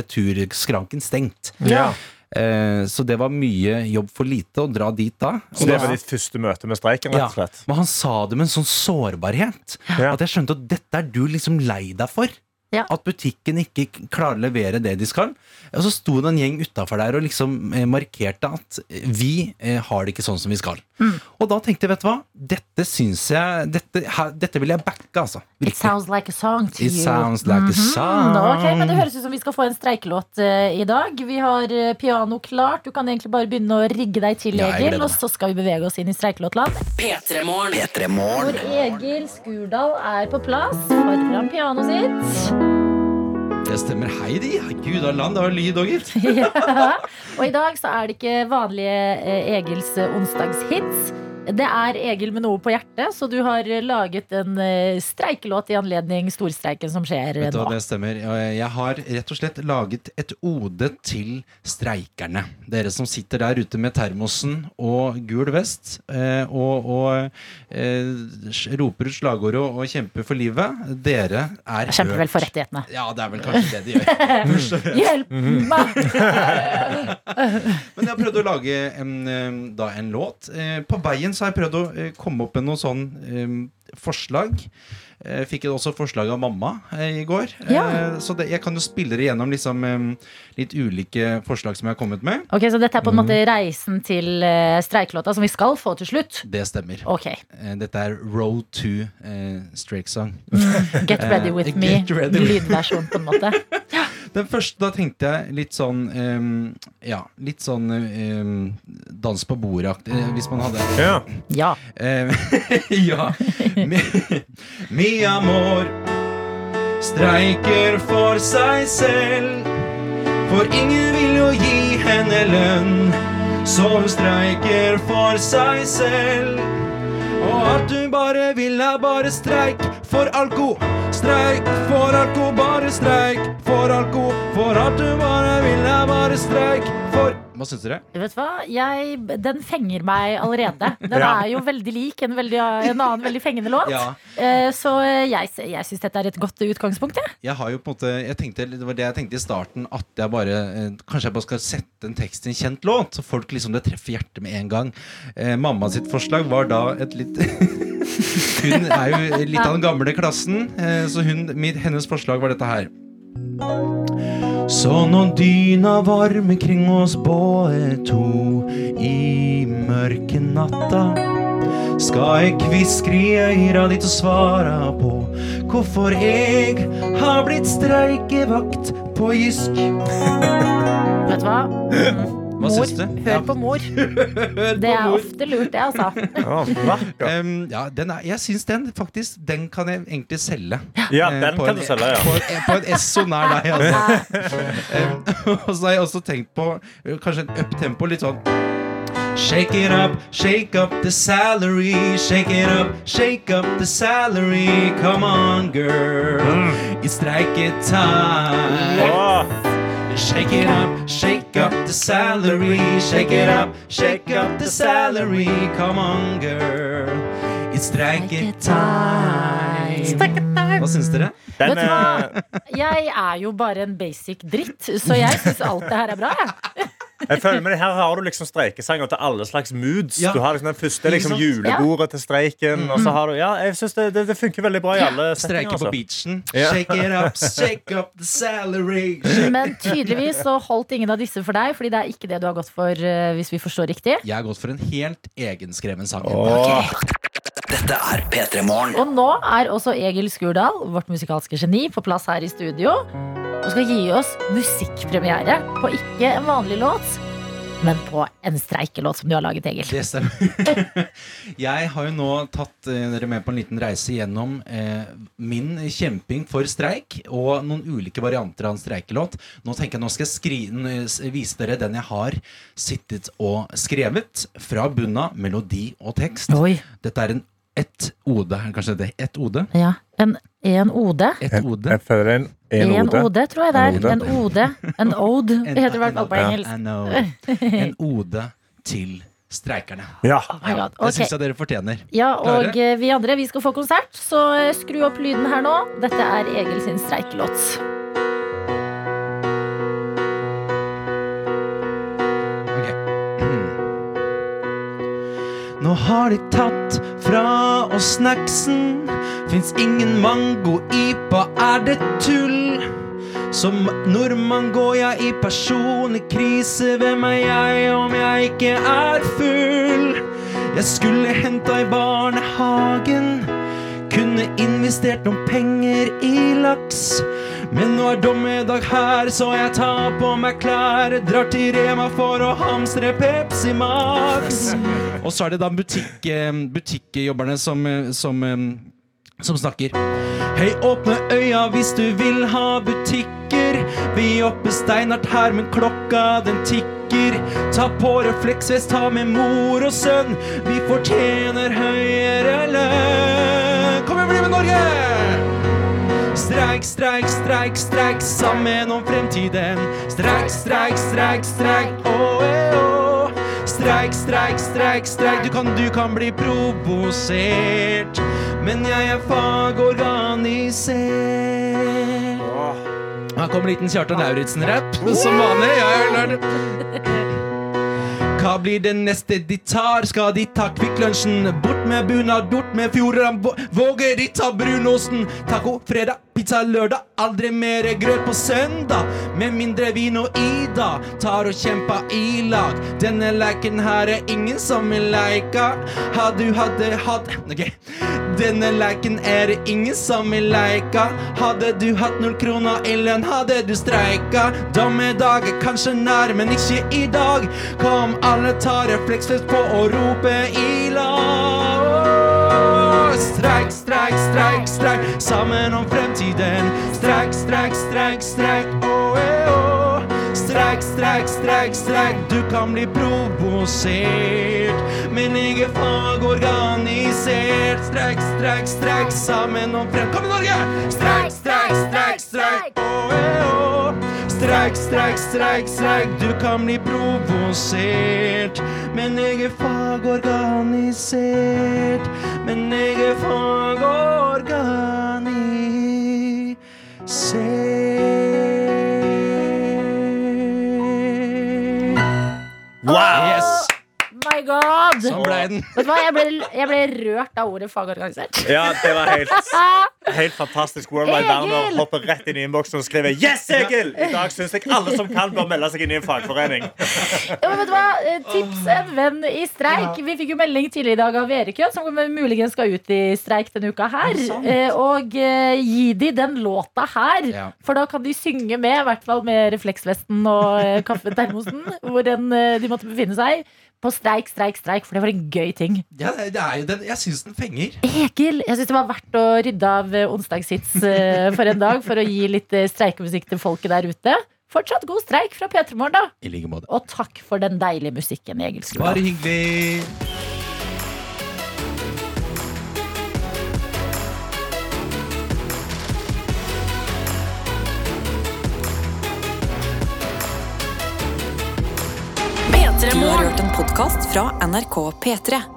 S11: returskranken stengt.
S3: Ja.
S11: Eh, så det var mye jobb for lite å dra dit da.
S3: Så det var ditt første møte med streiken, rett og slett?
S11: Men han sa det med en sånn sårbarhet.
S3: Ja.
S11: At jeg skjønte at dette er du liksom lei deg for.
S2: Ja.
S11: At butikken ikke klarer å levere det de skal. Og så sto det en gjeng utafor der og liksom eh, markerte at eh, vi eh, har det ikke sånn som vi skal.
S2: Mm.
S11: Og da tenkte jeg, vet du hva, dette syns jeg Dette, her, dette vil jeg backe, altså.
S2: It sounds like a song to
S11: It
S2: you.
S11: sounds like a
S2: Mhm.
S11: song.
S2: Ok, men Det høres ut som vi skal få en streikelåt uh, i dag. Vi har piano klart. Du kan egentlig bare begynne å rigge deg til, Egil.
S11: Ja,
S2: Og så skal vi bevege oss inn i streikelåtland.
S1: P3 Morgen.
S4: P3
S2: Hvor Egil Skurdal er på plass foran pianoet sitt.
S11: Det stemmer. Hei, de. Gud av land, det var lyd òg, gitt.
S2: ja. Og i dag så er det ikke vanlige eh, Egils onsdagshits. Det er Egil med noe på hjertet, så du har laget en eh, streikelåt i anledning storstreiken som skjer
S11: Vet du
S2: nå.
S11: det stemmer. Jeg har rett og slett laget et ode til streikerne. Dere som sitter der ute med termosen og gul vest eh, og, og eh, roper ut slagordet og, og kjemper for livet. Dere er
S2: Kjemper vel for rettighetene.
S11: Ja, det er vel kanskje det de gjør.
S2: Hjelp meg!
S11: Men jeg har prøvd å lage en, da en låt. På veien så har jeg prøvd å eh, komme opp med noen sånn um, forslag. Jeg fikk også forslag av mamma eh, i går.
S2: Ja.
S11: Eh, Så det, jeg kan jo spille det gjennom liksom, eh, litt ulike forslag som jeg har kommet med.
S2: Ok, Så dette er på en
S11: Mhm.
S2: måte reisen til eh, streikelåta som vi skal få til slutt?
S11: Det stemmer.
S2: Ok.
S11: Eh, Dette er Road to uh, Strake Song.
S2: Get ready with
S11: Eh,
S2: me.
S11: ready.
S2: Lydversjon, på en måte.
S11: Den første, da tenkte jeg litt sånn um, Ja, litt sånn um, dans på bordet-aktig, eh, hvis man hadde
S3: Ja.
S2: Ja.
S11: Eh, ja. Mi, mi amor streiker for seg selv. For ingen vil jo gi henne lønn, så hun streiker for seg selv. Og at du bare vil ha bare streik for alko. Streik for alko, bare streik for alko. For at du bare vil ha bare streik for Må Hva syns dere?
S2: Vet du hva? Jeg, den fenger meg allerede. Den
S11: Ja.
S2: er jo veldig lik en, veldig, en annen veldig fengende låt.
S11: Ja.
S2: Eh, Så jeg, jeg syns dette er et godt utgangspunkt. Jeg.
S11: Jeg har jo på en måte jeg tenkte, Det var det jeg tenkte i starten, at jeg bare eh, Kanskje jeg bare skal sette en tekst i en kjent låt, så folk liksom det treffer hjertet med en gang. Eh, mamma sitt forslag var da et litt Hun er jo litt av den gamle klassen, så hun, hennes forslag var dette her. Så når dyna varme kring oss båe to i mørke natta skal jeg kviskre i øyra ditt og svara på hvorfor jeg har blitt streikevakt på Jysk.
S2: Vet du hva?
S11: Hva syns du?
S2: Hør på mor. Det er ofte lurt, det, altså.
S11: Um, ja, den er, jeg syns den faktisk Den kan jeg egentlig selge.
S3: Ja,
S11: uh,
S3: den kan
S11: en-
S3: du selge, ja.
S11: På, en- på en Esso nær deg, altså. Um, og så har jeg også tenkt på kanskje en uptempo, litt sånn Shake it up, shake up the salary. Shake it up, shake up the salary. Come on, girl. It's streiketime. Shake it up, shake up the salary. Shake it up, shake up the salary. Come on, girl. It's streiketime. Hva syns dere?
S2: Vet du hva? Jeg er jo bare en basic dritt, så jeg syns alt det her er bra. Jeg.
S3: Jeg føler med det Her har du liksom streikesanger til alle slags moods.
S11: Ja.
S3: Du har liksom Den første liksom julebordet til streiken. Og så har du Ja, jeg synes det, det, det funker veldig bra i alle settinger.
S11: Streike på
S3: altså.
S11: beachen.
S3: Ja.
S11: Shake it up, shake up the salary.
S2: Men tydeligvis så holdt ingen av disse for deg, Fordi det er ikke det du har gått for, eh, hvis vi forstår riktig.
S11: Jeg har gått for en helt egenskreven sang.
S4: Dette er P3 Morgen.
S2: Og nå er også Egil Skurdal, vårt musikalske geni, på plass her i studio. Og skal gi oss musikkpremiere på ikke en vanlig låt, men på en streikelåt som du har laget, Egil.
S11: Det stemmer. Jeg har jo nå tatt eh, dere med på en liten reise gjennom eh, min kjemping for streik og noen ulike varianter av en streikelåt. Nå tenker jeg nå skal jeg skri vise dere den jeg har sittet og skrevet fra bunna, melodi og tekst.
S2: Oi.
S11: Dette er en ett ode. er Kanskje det er ett ode?
S2: Ja, en, en ode.
S11: Et ode.
S3: Jeg føler en, en,
S2: En ode, tror jeg det er.
S3: En
S2: ode. En ode,
S11: En-
S2: heter det i hvert fall på engelsk.
S11: En ode til streikerne.
S3: Ja.
S2: Oh okay.
S11: Det syns jeg dere fortjener.
S2: Ja, og
S11: Klare?
S2: eh, vi andre vi skal få konsert, så eh, skru opp lyden her nå. Dette er Egil sin streikelåt.
S11: Har de tatt fra oss snacksen. Fins ingen mango-ipa, er det tull? Som nordmann går jeg i personlig krise. Hvem er jeg om jeg ikke er full? Jeg skulle henta i barnehagen. Kunne investert noen penger i laks. Men nå er dommedag her, så jeg tar på meg klær. Drar til Rema for å hamstre Pepsi Max. Og så er det da butikk, eh, butikkjobberne som, eh, som, eh, som snakker. Hei, åpne øya hvis du vil ha butikker. Vi jobber oppe steinhardt her, men klokka den tikker. Ta på refleksvest, ta med mor og sønn. Vi fortjener høyere lønn. Kom igjen, bli med Norge! Streik, streik, streik, streik, sammen om fremtiden. Streik, streik, streik, streik, åh, eh. Streik, streik, streik, streik, du kan, du kan bli provosert. Men jeg er fagorganisert. Her kommer liten Kjartan Lauritzen-rapp, som vanlig. Ja, jeg har lært. Hva blir det neste de tar? Skal de ta Kvikk Lunsjen? Bort med bunad, bort med fjordene. Vå- Våger de ta brunosten? Taco fredag, pizza lørdag. Aldri mer grøt på søndag. Med mindre vin og Ida tar og kjemper i lag. Denne leiken her er ingen som vil leika. Ha du hadde hatt Ok. Denne leiken er det ingen som vil leika. Hadde du hatt null kroner i lønn, hadde du streika. Dommedag er kanskje nær, men ikke i dag. Kom, alle tar refleksfest på å rope i lag. Streik, streik, streik, streik, sammen om fremtiden. Streik, streik, streik, streik, åh, eh, åh. Streik, streik, streik, streik, du kan bli provosert. Men ikke er fagorganisert. Streik, streik, streik, sammen om frem... Kom i Norge! Streik, streik, streik, streik, åh, eh. Streik, Streik, streik, streik, streik, du kan bli provosert. Men jeg er fagorganisert. Men jeg er fagorganisert.
S3: Wow!
S11: Yes!
S2: God!
S11: Sånn ble den.
S2: Vet du hva, jeg ble, jeg ble rørt av ordet fagorganisert.
S3: Ja, det var helt, helt fantastisk. Worldwide! Werner hopper rett inn i innboksen og skriver Yes, Egil! I dag syns jeg alle som kan, bør melde seg inn i en fagforening.
S2: Ja, men vet du hva? Eh, Tips en venn i streik. Vi fikk jo melding tidligere i dag av Erik, som muligens skal ut i streik denne uka her. Eh, Og eh, gi de den låta her.
S11: Ja.
S2: For da kan de synge med, i hvert fall med refleksvesten og kaffetermosen, hvor eh, de måtte befinne seg. På streik, streik, streik, for det var en gøy ting.
S11: Ja, det er jo den. Jeg syns den fenger.
S2: Egil, jeg syns det var verdt å rydde av eh, onsdagshits eh, for en dag, for å gi litt eh, streikemusikk til folket der ute. Fortsatt god streik fra P3 Morgen, da.
S11: I like måte.
S2: Og takk for den deilige musikken, Egil Skurdal.
S11: Bare hyggelig.
S12: Podkast fra NRK P3.